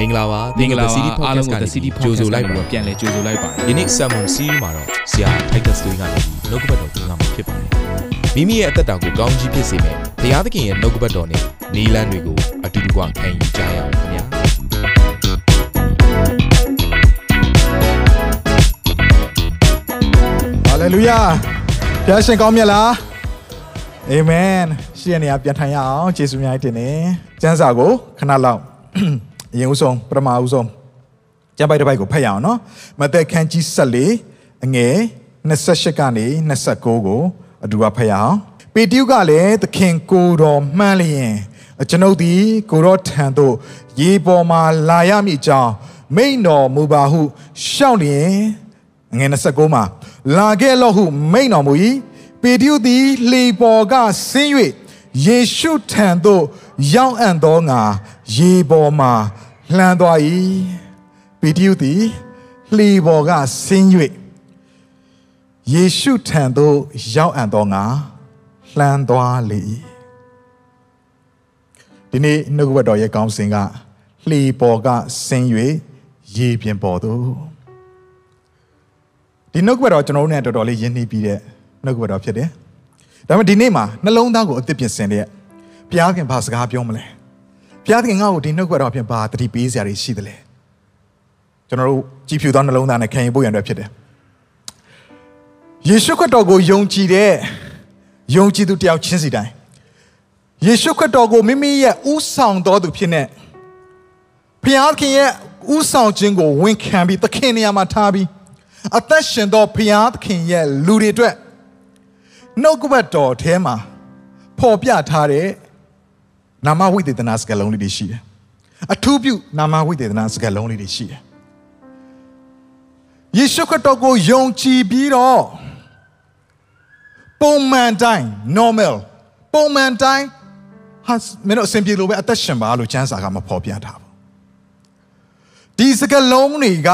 မင်္ဂလာပါမင်္ဂလာပါ The City အားလုံးကို The Podcast City ကနေကြို Podcast ဆိုလိုလိုက်က်ပါပြီးတော့ပြန်လဲကြိုဆိုလိုက်ပါတယ်ဒီနေ့ Sermon Series မှာတော့ဆရာ Titus တွေကနေနှုတ်ကပတ်တော်ပြန်လာမှာဖြစ်ပါတယ်မိမိရဲ့အသက်တာကိုကောင်းကြီးဖြစ်စေမယ်ဘုရားသခင်ရဲ့နှုတ်ကပတ်တော်နဲ့နီလန်းတွေကိုအတူတူကခံယူကြရအောင်ခင်ဗျာဟာလေလုယာဖျားရှင်ကောင်းမြတ်လားအာမင်ရှေ့နေရာပြန်ထိုင်ရအောင်ယေရှုများတင်နေကျမ်းစာကိုခဏလောက် အရင်ဦးဆုံးပထမဦးဆုံးကျမ်းပိုက်တစ်ပိုက်ကိုဖတ်ရအောင်နော်မသက်ခန်းကြီး14အငယ်28ကနေ29ကိုအတူကဖတ်ရအောင်ပေတရုကလည်းသခင်ကိုတော်မှန်းလျင်ကျွန်ုပ်သည်ကိုတော်ထံသို့ရေပေါ်မှာလာရမည်ကြောင်းမိန်တော်မူပါဟုရှောက်လျင်ငွေ29မှာလာခဲ့လော့ဟုမိန်တော်မူ၏ပေတရုသည်လှေပေါ်ကဆင်း၍ ယေရှုထံသို့ရောက်အံ့သောငါရေပေါ်မှာလှမ်းသွား၏ပေတရုသည်လှေပေါ်ကဆင်း၍ယေရှုထံသို့ရောက်အံ့သောငါလှမ်းသွားလေ၏ဒီနေ့နှုတ်ကပတ်တော်ရဲ့ကောင်းစဉ်ကလှေပေါ်ကဆင်း၍ရေပြင်ပေါ်သို့ဒီနှုတ်ကပတ်တော်ကျွန်တော်တို့နဲ့တော်တော်လေးယဉ်နှီးပြီးတဲ့နှုတ်ကပတ်တော်ဖြစ်တယ် ဒါပေမဲ့ဒီနေ့မှာနှလုံးသားကိုအသစ်ပြင်ဆင်တဲ့ဘုရားခင်ဘာစကားပြောမလဲဘုရားခင်ငါ့ကိုဒီနှုတ်ကပတ်တော်ဖြင့်ဘာတတိပေးစရာတွေရှိသလဲကျွန်တော်တို့ကြည်ဖြူသောနှလုံးသားနဲ့ခံယူဖို့ရန်အတွက်ဖြစ်တယ်ယေရှုခရစ်တော်ကိုယုံကြည်တဲ့ယုံကြည်သူတယောက်ချင်းစီတိုင်းယေရှုခရစ်တော်ကိုမိမိရဲ့ဥဆောင်တော်သူဖြစ်နေဘုရားခင်ရဲ့ဥဆောင်ခြင်းကိုဝန်ခံပြီးသခင်နေရာမှာထားပြီးအသက်ရှင်သောဘုရားသခင်ရဲ့လူတွေအတွက် နှုတ်ကပတ်တော်ထဲမှာပေါ်ပြထားတဲ့နာမဝိသေသနာစကားလုံးလေးတွေရှိတယ်အထူးပြုနာမဝိသေသနာစကားလုံးလေးတွေရှိတယ်ယေရှုခရစ်တော်ကိုယုံကြည်ပြီးတော့ပုံမှန်တိုင်း normal ပုံမှန်တိုင်းဟာမင်းတို့အစဉ်ပြေလို့ပဲအသက်ရှင်ပါလို့ကျမ်းစာကမဖော်ပြထားဘူးဒီစကားလုံးတွေက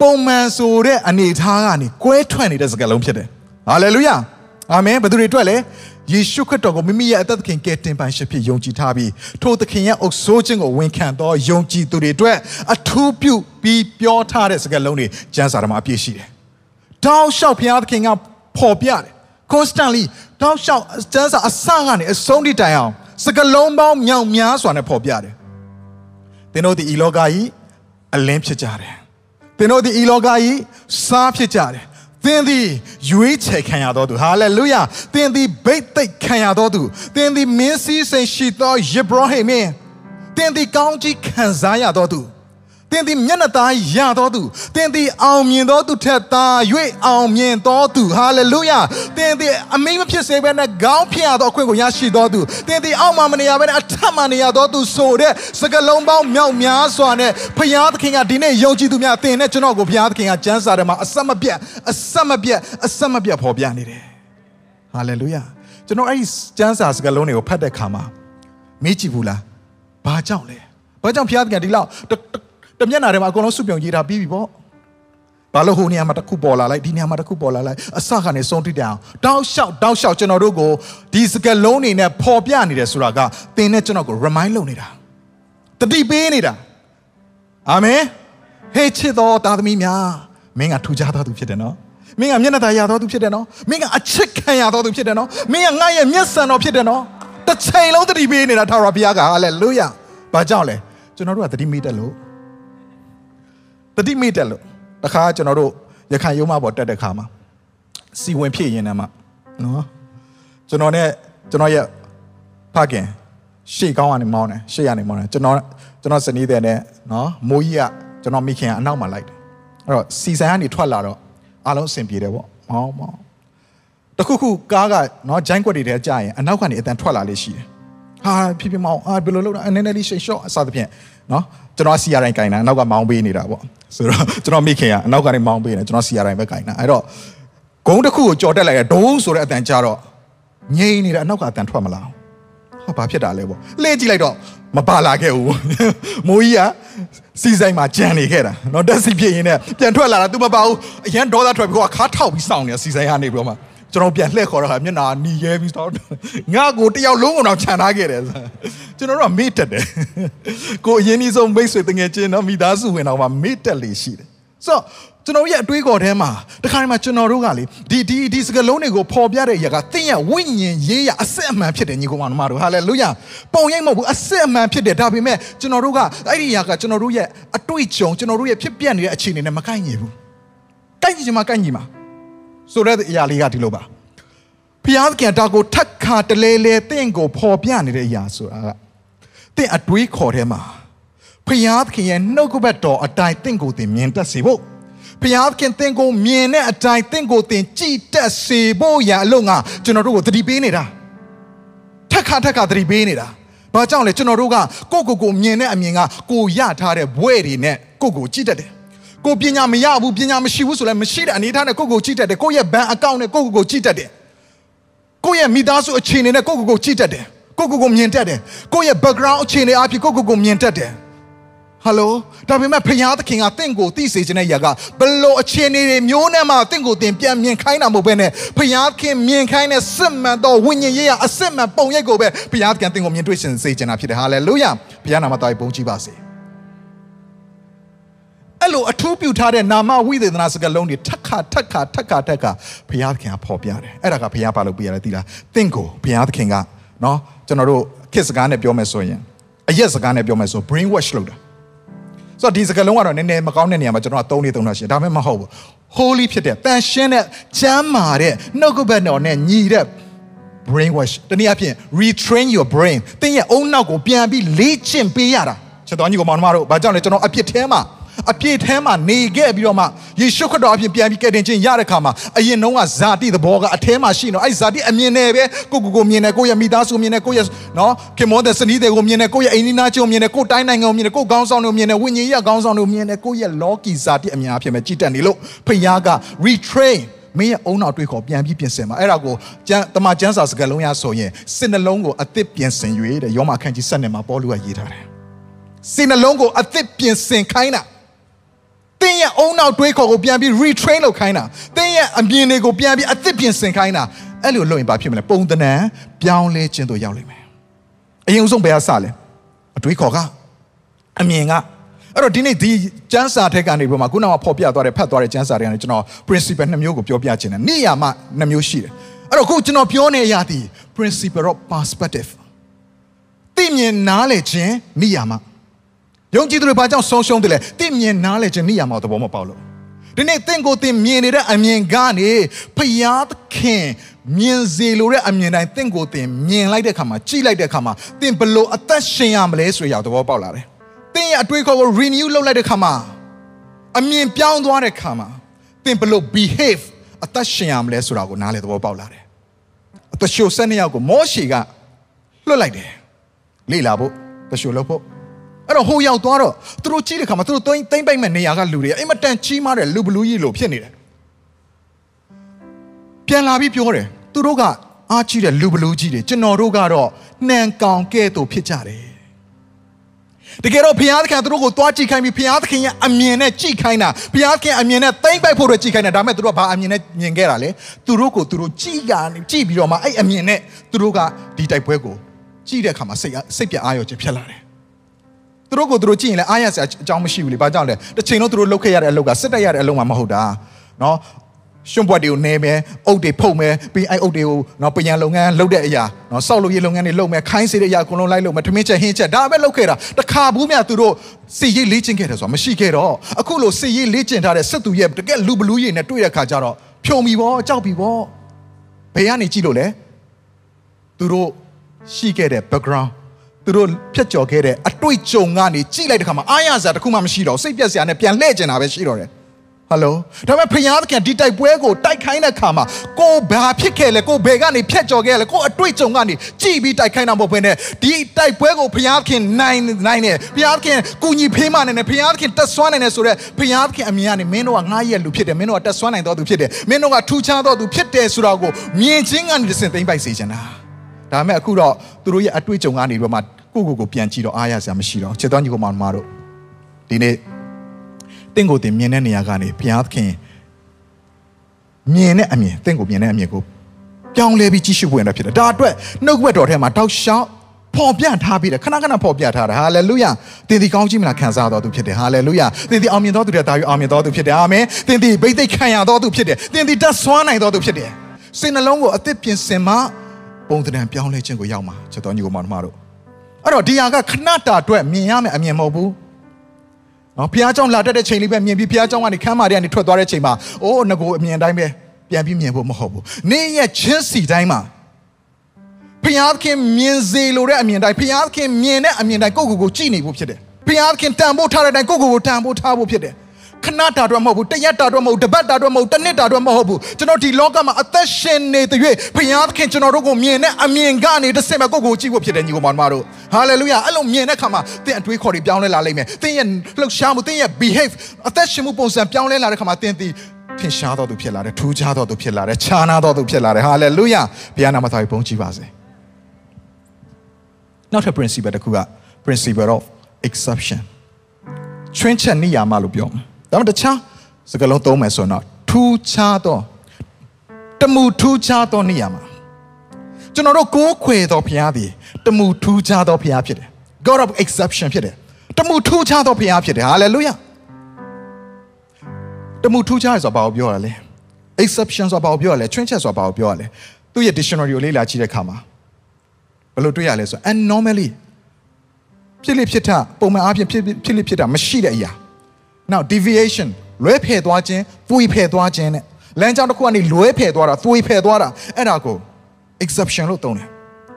ပုံမှန်ဆိုတဲ့အနေအထားကနေကွဲထွက်နေတဲ့စကားလုံးဖြစ်တယ်ဟာလေလုယာ အာမင်ဘယ်သူတွေအတွက်လဲယေရှုခရစ်တော်ကိုမိမိရဲ့အသက်သခင်ကယ်တင်ပိုင်ရှင်ဖြစ်ယုံကြည်ထားပြီးထိုသခင်ရဲ့အုပ်ဆိုးခြင်းကိုဝန်ခံသောယုံကြည်သူတွေအတွက်အထူးပြုပြီးပြောထားတဲ့စကားလုံးတွေကျမ်းစာထဲမှာအပြည့်ရှိတယ်တောင်းလျှောက်ဘုရားသခင်ကပေါ်ပြတယ် constantly တောင်းလျှောက်ကျမ်းစာအစကနေအဆုံးထိတိုင်အောင်စကလုံးပေါင်းမြောင်များစွာနဲ့ပေါ်ပြတယ်သင်တို့ဒီဤလောကကြီးအလင်းဖြစ်ကြတယ်သင်တို့ဒီဤလောကကြီးစားဖြစ်ကြတယ် သင်သည်ရွေးချယ်ခံရတော်သူဟာလေလုယာသင်သည်ဗိတ်သိက်ခံရတော်သူသင်သည်မင်းစည်းစိမ်ရှိသောယေဘရဟိမင်းသင်သည်ကောင်းကြီးခံစားရတော်သူ သင်သည်မျက်နှာသားရတော်သူသင်သည်အောင်မြင်တော်သူထက်သာ၍အောင်မြင်တော်သူဟာလေလုယာသင်သည်အမိမဖြစ်စေဘဲနဲ့ခေါင်းဖြစ်ရသောအခွင့်ကိုရရှိတော်သူသင်သည်အောက်မှာမနေရဘဲနဲ့အထက်မှာနေရတော်သူဆိုတဲ့စကလုံးပေါင်းမြောက်များစွာနဲ့ဖျားသခင်ကဒီနေ့ယုံကြည်သူများသင်နဲ့ကျွန်တော်ကိုဖျားသခင်ကကျမ်းစာထဲမှာအဆက်မပြတ်အဆက်မပြတ်အဆက်မပြတ်ဖော်ပြနေတယ်ဟာလေလုယာကျွန်တော်အဲ့ဒီကျမ်းစာစကလုံးတွေကိုဖတ်တဲ့ခါမှာမေးကြည့်ဘူးလားဘာကြောင့်လဲဘာကြောင့်ဖျားသခင်ကဒီလောက် တတမျက်နှာထဲမှာအကုန်လုံးစုပြုံရေးထားပြီးပြီပေါ့ဘာလို့ဟိုနေရာမှာတစ်ခုပေါ်လာလိုက်ဒီနေရာမှာတစ်ခုပေါ်လာလိုက်အစကနေဆုံးထိတောင်တောက်လျှောက်တောက်လျှောက်ကျွန်တော်တို့ကိုဒီစကလုံးနေနဲ့ပေါ်ပြနေတယ်ဆိုတာကသင်နဲ့ကျွန်တော်ကို remind လုပ်နေတာတတိပေးနေတာအာမင်ဟေးချစ်တော်သားသမီးများမင်းကထူကြသောသူဖြစ်တယ်နော်မင်းကမျက်နှာသာရသောသူဖြစ်တယ်နော်မင်းကအချစ်ခံရသောသူဖြစ်တယ်နော်မင်းကငါ့ရဲ့မျက်စံတော်ဖြစ်တယ်နော်တစ်ချိန်လုံးတတိပေးနေတာထာဝရဘုရားကဟာလေလုယာဘာကြောင့်လဲကျွန်တော်တို့ကတတိမိတက်လို့ တတိမိတက်လို့တခါကျွန်တော်တို့ရခိုင်ရုံးမပေါ်တက်တဲ့ခါမှာစီဝင်ဖြစ်ရင်လည်းမနော်ကျွန်တော်နဲ့ကျွန်တော်ရဲ့ဖခင်ရှေ့ကောင်းကနေမောင်းတယ်ရှေ့ကနေမောင်းတယ်ကျွန်တော်ကျွန်တော်စနီးတဲ့နဲ့နော်မိုးကြီးကကျွန်တော်မိခင်ကအနောက်မှာလိုက်တယ်အဲ့တော့စီဆိုင်ကနေထွက်လာတော့အားလုံးအဆင်ပြေတယ်ပေါ့မောင်းမောင်းတခုခုကားကနော်ဂျိုင်းကွက်တွေထဲကြာရင်အနောက်ကနေအတန်ထွက်လာလေးရှိတယ်ဟာဖြစ်ဖြစ်မောင်းအာဘယ်လိုလုပ်တာအနေနဲ့လေးရှိရှော့အစားသဖြင့် နော်ကျွန်တော်စီရတိုင်းကင်တာအနောက်ကမောင်းပေးနေတာပေါ့ဆိုတော့ကျွန်တော်မိခင်ကအနောက်ကနေမောင်းပေးနေကျွန်တော်စီရတိုင်းပဲကင်တာအဲ့တော့ဂုံးတစ်ခုကိုကြော်တက်လိုက်ရဒုံးဆိုတဲ့အတန်ကြာတော့ငြိမ်နေတယ်အနောက်ကအတန်ထွက်မလာဘူးဟောဘာဖြစ်တာလဲပေါ့လှည့်ကြည့်လိုက်တော့မပါလာခဲ့ဘူးမိုးကြီးကစီဆိုင်မှာကြံနေခဲ့တာเนาะတက်စီဖြစ်ရင်းနဲ့ပြန်ထွက်လာတာ तू မပါဘူးအရန်ဒေါသထွက်ပြီးတော့ခါထောက်ပြီးစောင့်နေတာစီဆိုင်ကနေပြီးတော့မှ ကျွန်တော်ပြန်လှည့်ခေါ်တော့ဟာမျက်နှာနီရဲပြီးတော့ငါကိုတယောက်လုံးကတော့ခြံထားခဲ့တယ်ကျွန်တော်တို့ကမေ့တက်တယ်ကိုအရင်ကြီးဆုံးမိတ်ဆွေတငယ်ချင်းတော့မိသားစုဝင်တော့မှမေ့တက်လေရှိတယ်ဆိုတော့ကျွန်တော်ရဲ့အတွေးခေါ်ထဲမှာတခါတည်းမှာကျွန်တော်တို့ကလေဒီဒီဒီစကလုံးတွေကိုပေါ်ပြတဲ့အရာကသင်ရဲ့ဝိညာဉ်ရေးရအစစ်အမှန်ဖြစ်တယ်ညီကောင်မတို့ဟာလေလုယာပုံရိပ်မဟုတ်ဘူးအစစ်အမှန်ဖြစ်တယ်ဒါပေမဲ့ကျွန်တော်တို့ကအဲ့ဒီအရာကကျွန်တော်တို့ရဲ့အတွေ့အကြုံကျွန်တော်တို့ရဲ့ဖြစ်ပျက်နေတဲ့အခြေအနေနဲ့မကိုက်ညီဘူးကိုက်ညီချင်မှကိုက်ညီမှာ ဆိုတဲ့အရာလေးကဒီလိုပါဖျားသခင်ဒါကိုထက်ခါတလဲလဲတင့်ကိုပေါ်ပြနေတဲ့အရာဆိုတာကတင့်အတွေးခေါ်ထဲမှာဖျားသခင်ရဲ့နှုတ်ကပတ်တော်အတိုင်းတင့်ကိုတင်မြင်တတ်စေဖို့ဘုရားခင်သင်ကိုမြင်တဲ့အတိုင်းသင်ကိုသင်ကြည်တက်စေဖို့ရအလို့ငါကျွန်တော်တို့ကိုသတိပေးနေတာထက်ခါထက်ခါသတိပေးနေတာဘာကြောင့်လဲကျွန်တော်တို့ကကိုကိုကိုမြင်တဲ့အမြင်ကကိုရထားတဲ့ဘွဲတွေနဲ့ကိုကိုကြည့်တတ်တယ် ကိုပညာမရဘူးပညာမရှိဘူးဆိုလည်းမရှိတဲ့အနေထားနဲ့ကိုကိုကြည့်တတ်တယ်ကိုရဲ့ဘဏ်အကောင့်နဲ့ကိုကိုကိုကြည့်တတ်တယ်ကိုရဲ့မိသားစုအခြေအနေနဲ့ကိုကိုကိုကြည့်တတ်တယ်ကိုကိုကိုမြင်တတ်တယ်ကိုရဲ့ background အခြေအနေအဖြစ်ကိုကိုကိုမြင်တတ်တယ်ဟယ်လိုဒါပေမဲ့ဖခင်သခင်ကတင့်ကိုသိစေခြင်းတဲ့ຢာကဘလို့အခြေအနေတွေမျိုးနဲ့မှတင့်ကိုတင်ပြန်မြင်ခိုင်းတာမဟုတ်ဘဲနဲ့ဖခင်မြင်ခိုင်းတဲ့စစ်မှန်သောဝိညာဉ်ရေးရအစစ်မှန်ပုံရိပ်ကိုပဲဖခင်သခင်တင့်ကိုမြင်တွေ့ရှင်စေခြင်းတာဖြစ်တယ်ဟာလေလုယာဘုရားနာမတော်ဘုန်းကြီးပါစေ အဲ့လိုအထူးပြုထားတဲ့နာမဝိသေသနာစကားလုံးတွေထက်ခါထက်ခါထက်ခါထက်ခါဘုရားသခင်ကဖော်ပြတယ်အဲ့ဒါကဘုရားပါလို့ပြရတယ်သိလားတင့်ကိုဘုရားသခင်ကနော်ကျွန်တော်တို့ခေတ်စကားနဲ့ပြောမယ်ဆိုရင်အရက်စကားနဲ့ပြောမယ်ဆို brain wash လုပ်တာဆိုတော့ဒီစကားလုံးကတော့နည်းနည်းမကောင်းတဲ့နေရာမှာကျွန်တော်ကသုံးနေသုံးတာရှိတယ်ဒါပေမဲ့မဟုတ်ဘူး holy ဖြစ်တဲ့တန်ရှင်းတဲ့ချမ်းမာတဲ့နှုတ်ကပတ်တော်နဲ့ညီတဲ့ brain wash တနည်းအားဖြင့် retrain your brain သင်ရဲ့အုံနောက်ကိုပြန်ပြီးလေ့ကျင့်ပေးရတာချက်တော်ညီကောင်မောင်တို့ဘာကြောင့်လဲကျွန်တော်အပြစ်ထဲမှာ အပြည့်ထဲမှာနေခဲ့ပြီးတော့မှယေရှုခရစ်တော်အပြင်ပြန်ပြီးကယ်တင်ခြင်းရတဲ့ခါမှာအရင်တုန်းကဇာတိသဘောကအထဲမှာရှိနေတော့အဲ့ဇာတိအမြင်နဲ့ပဲကိုကိုကိုမြင်တယ်ကိုရဲ့မိသားစုမြင်တယ်ကိုရဲ့နော်ခင်မောတဲ့စနီးတွေကိုမြင်တယ်ကိုရဲ့အိမ်နီးနားချင်းကိုမြင်တယ်ကိုတိုင်းနိုင်ငံကိုမြင်တယ်ကိုခေါင်းဆောင်တွေကိုမြင်တယ်ဝိညာဉ်ရေးခေါင်းဆောင်တွေကိုမြင်တယ်ကိုရဲ့လောကီဇာတိအမြင်အဖြစ်ပဲကြည်တက်နေလို့ဖခင်က retrain မင်းရဲ့အုံနောက်တွေးခေါ်ပြန်ပြီးပြင်ဆင်မှာအဲ့ဒါကိုကျမ်းတမန်ကျမ်းစာစကားလုံးရဆိုရင်စိတ်နှလုံးကိုအသစ်ပြင်ဆင်၍တဲ့ယောမအခန်းကြီး7မှာပေါလုကရေးထားတယ်စိတ်နှလုံးကိုအသစ်ပြင်ဆင်ခိုင်းတာ သင်ရဲ့အုံနောက်တွေးခေါ်ကိုပြန်ပြီး retrain လုပ်ခိုင်းတာသင်ရဲ့အမြင်တွေကိုပြန်ပြီးအသစ်ပြင်ဆင်ခိုင်းတာအဲ့လိုလုပ်ရင်ဘာဖြစ်မလဲပုံသဏ္ဍာန်ပြောင်းလဲခြင်းတို့ရောက်လိမ့်မယ်အရင်ဆုံးဘယ်ဟာစလဲအတွေးခေါ်ကအမြင်ကအဲ့တော့ဒီနေ့ဒီကျမ်းစာထက်ကနေပြီးမှခုနကဖော်ပြသွားတဲ့ဖတ်သွားတဲ့ကျမ်းစာတွေကနေကျွန်တော် principle နှစ်မျိုးကိုပြောပြခြင်းတယ်နေရာမှာနှစ်မျိုးရှိတယ်အဲ့တော့ခုကျွန်တော်ပြောနေရသည် principle of perspective သိမြင်နားလည်ခြင်းနေရာမှာ ယုံကြည်သူတွေဘာကြောင့်ဆုံးရှုံးတယ်လဲသိမြင်နားလည်ခြင်းနေရာမှာသဘောမပေါက်လို့ဒီနေ့သင်ကိုသင်မြင်နေတဲ့အမြင်ကနေဖယားသခင်မြင်စေလိုတဲ့အမြင်တိုင်းသင်ကိုသင်မြင်လိုက်တဲ့အခါမှာကြည့်လိုက်တဲ့အခါမှာသင်ဘလို့အသက်ရှင်ရမလဲဆိုရသဘောပေါက်လာတယ်သင်ရဲ့အတွေးခေါ်ကို renew လုပ်လိုက်တဲ့အခါမှာအမြင်ပြောင်းသွားတဲ့အခါမှာသင်ဘလို့ behave အသက်ရှင်ရမလဲဆိုတာကိုနားလည်သဘောပေါက်လာတယ်အသက်ရှုဆက်နှစ်ယောက်ကိုမောရှေကလွတ်လိုက်တယ်လေ့လာဖို့တရှုလုပ်ဖို့ အဲ့တော့ဟိုရောက်သွားတော့သူတို့ကြီးတဲ့ခါမှာသူတို့သိမ့်သိမ့်ပိုက်မဲ့နေရာကလူတွေအိမ်မတန်ကြီးမားတဲ့လူဘလူးကြီးလိုဖြစ်နေတယ်ပြန်လာပြီးပြောတယ်သူတို့ကအားကြီးတဲ့လူဘလူးကြီးတွေကျွန်တော်တို့ကတော့နှံကောင်ကဲ့သို့ဖြစ်ကြတယ်တကယ်တော့ဘုရားသခင်သူတို့ကိုသွားကြည့်ခိုင်းပြီးဘုရားသခင်ရဲ့အမြင်နဲ့ကြည့်ခိုင်းတာဘုရားသခင်အမြင်နဲ့သိမ့်ပိုက်ဖို့တော့ကြည့်ခိုင်းတာဒါပေမဲ့သူတို့ကဘာအမြင်နဲ့မြင်ခဲ့တာလဲသူတို့ကိုသူတို့ကြည့်ရကြည့်ပြီးတော့မှအဲ့အမြင်နဲ့သူတို့ကဒီတိုက်ပွဲကိုကြည့်တဲ့အခါမှာစိတ်စိတ်ပြအားရောခြင်းဖြစ်လာတယ် သူတို့ကိုသူတို့ကြည့်ရင်လည်းအားရစရာအကြောင်းမရှိဘူးလေဘာကြောင့်လဲတစ်ချိန်လုံးသူတို့လုပ်ခဲ့ရတဲ့အလုပ်ကစစ်တက်ရတဲ့အလုပ်မှမဟုတ်တာနော်ရှင်ဘွက်တွေကိုနေမယ်အုတ်တွေဖုတ်မယ်ပြီးအဲ့အုတ်တွေကိုနော်ပညာလုပ်ငန်းလုပ်တဲ့အရာနော်စောက်လုပ်ရေးလုပ်ငန်းတွေလုပ်မယ်ခိုင်းစေတဲ့အရာအကုန်လုံးလိုက်လုပ်မယ်ထမင်းချက်ဟင်းချက်ဒါပဲလုပ်ခဲ့တာတခါဘူးမြသူတို့စီရေးလေ့ကျင့်ခဲ့တယ်ဆိုတာမရှိခဲ့တော့အခုလိုစီရေးလေ့ကျင့်ထားတဲ့စစ်သူရဲ့တကယ်လူဘလူးရည်နဲ့တွေ့တဲ့ခါကျတော့ဖြုံပြီဗောကြောက်ပြီဗောဘယ်ကနေကြည့်လို့လဲသူတို့ရှိခဲ့တဲ့ background သူတို့ဖြတ်ကျော်ခဲ့တဲ့အတွေ့အကြုံကနေကြည့်လိုက်တဲ့ခါမှာအားရစရာတခုမှမရှိတော့စိတ်ပြက်စရာနဲ့ပြန်လှည့်ကျင်တာပဲရှိတော့တယ်ဟယ်လိုဒါပေမဲ့ဖျားသခင်ဒီတိုက်ပွဲကိုတိုက်ခိုင်းတဲ့ခါမှာကိုဘာဖြစ်ခဲ့လဲကိုဘယ်ကနေဖြတ်ကျော်ခဲ့လဲကိုအတွေ့အကြုံကနေကြည်ပြီးတိုက်ခိုင်းတာမဟုတ်ဘဲနဲ့ဒီတိုက်ပွဲကိုဖျားသခင်နိုင်နိုင်တယ်ဖျားသခင်ကုညီဖေးမနိုင်တယ်ဖျားသခင်တက်ဆွမ်းနိုင်တယ်ဆိုတော့ဖျားသခင်အမြင်ကနေမင်းတို့ကငားရက်လူဖြစ်တယ်မင်းတို့ကတက်ဆွမ်းနိုင်တော်သူဖြစ်တယ်မင်းတို့ကထူးခြားတော်သူဖြစ်တယ်ဆိုတာကိုမြင်ချင်းကနေတစ်ဆင့်သိမ့်ပိုက်စေချင်တာဒါပေမဲ့အခုတော့သူတို့ရဲ့အတွေ့အကြုံကနေပြီးတော့မှ ကိုကိုကိုပြန်ကြည့်တော့အားရစရာမရှိတော့ချစ်တော်ညီကောင်မတို့ဒီနေ့တင့်ကိုတင်မြင်တဲ့နေရာကနေဘုရားသခင်မြင်တဲ့အမြင်တင့်ကိုမြင်တဲ့အမြင်ကိုပြောင်းလဲပြီးကြီးရှုပွင့်တာဖြစ်တယ်ဒါအတွက်နှုတ်ကပတ်တော်ထဲမှာတောက်လျှောက်ပေါ်ပြထားပြီးတယ်ခဏခဏပေါ်ပြထားတယ်ဟာလေလုယာသင်ဒီကောင်းကြီးမလားခံစားတော်သူဖြစ်တယ်ဟာလေလုယာသင်ဒီအောင်မြင်တော်သူတဲ့တာယူအောင်မြင်တော်သူဖြစ်တယ်အာမင်သင်ဒီဘိသိက်ခံရတော်သူဖြစ်တယ်သင်ဒီတတ်ဆွမ်းနိုင်တော်သူဖြစ်တယ်စိတ်နှလုံးကိုအသစ်ပြင်ဆင်မှပုံသဏ္ဍာန်ပြောင်းလဲခြင်းကိုရောက်မှာချက်တော်ညီကိုမောင်နှမတို့ အဲ့တော့ဒီဟာကခဏတာအတွက်မြင်ရမယ်အမြင်မဟုတ်ဘူးနော်ဘုရားကျောင်းလာတက်တဲ့ချိန်လေးပဲမြင်ပြီးဘုရားကျောင်းကနေခမ်းမတွေကနေထွက်သွားတဲ့ချိန်မှာအိုးငကိုအမြင်တိုင်းပဲပြန်ပြီးမြင်ဖို့မဟုတ်ဘူးနေ့ရက်ချင်းစီတိုင်းမှာဘုရားခင်မြင်စေလိုတဲ့အမြင်တိုင်းဘုရားခင်မြင်တဲ့အမြင်တိုင်းကိုယ့်ကိုယ်ကိုကြည့်နေဖို့ဖြစ်တယ်ဘုရားခင်တန်ဖို့ထားတဲ့အတိုင်းကိုယ့်ကိုယ်ကိုတန်ဖို့ထားဖို့ဖြစ်တယ် ခဏတာတော့မဟုတ်ဘူးတရက်တာတော့မဟုတ်ဘူးတပတ်တာတော့မဟုတ်ဘူးတစ်နှစ်တာတော့မဟုတ်ဘူးကျွန်တော်ဒီလောကမှာအသက်ရှင်နေတဲ့၍ဘုရားသခင်ကျွန်တော်တို့ကိုမြင်တဲ့အမြင်ကနေတစ်ဆင့်ပဲကိုယ့်ကိုယ်ကြည့်ဖို့ဖြစ်တယ်ညီကောင်မတို့ဟာလေလုယာအဲ့လိုမြင်တဲ့အခါမှာသင်အတွေးခေါ်တွေပြောင်းလဲလာလိမ့်မယ်သင်ရဲ့လှုပ်ရှားမှုသင်ရဲ့ behave အသက်ရှင်မှုပုံစံပြောင်းလဲလာတဲ့အခါမှာသင်ဒီထင်ရှားတော်သူဖြစ်လာတယ်ထူးခြားတော်သူဖြစ်လာတယ်ခြားနာတော်သူဖြစ်လာတယ်ဟာလေလုယာဘုရားနာမတော်ဘုန်းကြီးပါစေနောက်ထပ် principle တစ်ခုက principle of exception ချွင်းချက်နေရမှာလို့ပြောမှာ ဒါမှမဟုတ်တခြားစကားလုံးသုံးမယ်ဆိုတော့ထူးခြားသောတမှုထူးခြားသောနေရမှာကျွန်တော်တို့ကိုးခွေသောဘုရားသည်တမှုထူးခြားသောဘုရားဖြစ်တယ် God of exception ဖြစ်တယ်တမှုထူးခြားသောဘုရားဖြစ်တယ် hallelujah တမှုထူးခြားရဆိုတော့ဘာကိုပြောရလဲ exception ဆိုတော့ဘာကိုပြောရလဲချွင်းချက်ဆိုတော့ဘာကိုပြောရလဲသူ့ရဲ့ dictionary ကိုလေ့လာကြည့်တဲ့အခါမှာဘယ်လိုတွေ့ရလဲဆိုတော့ anomaly ဖြစ်လိဖြစ်ထပုံမှန်အားဖြင့်ဖြစ်ဖြစ်လိဖြစ်တာမရှိတဲ့အရာ now deviation လွဲဖယ်သွားခြင်းသွေဖယ်သွားခြင်းနဲ့လမ်းကြောင်းတစ်ခုကနေလွဲဖယ်သွားတာသွေဖယ်သွားတာအဲ့ဒါကို exception လို့သုံးတယ်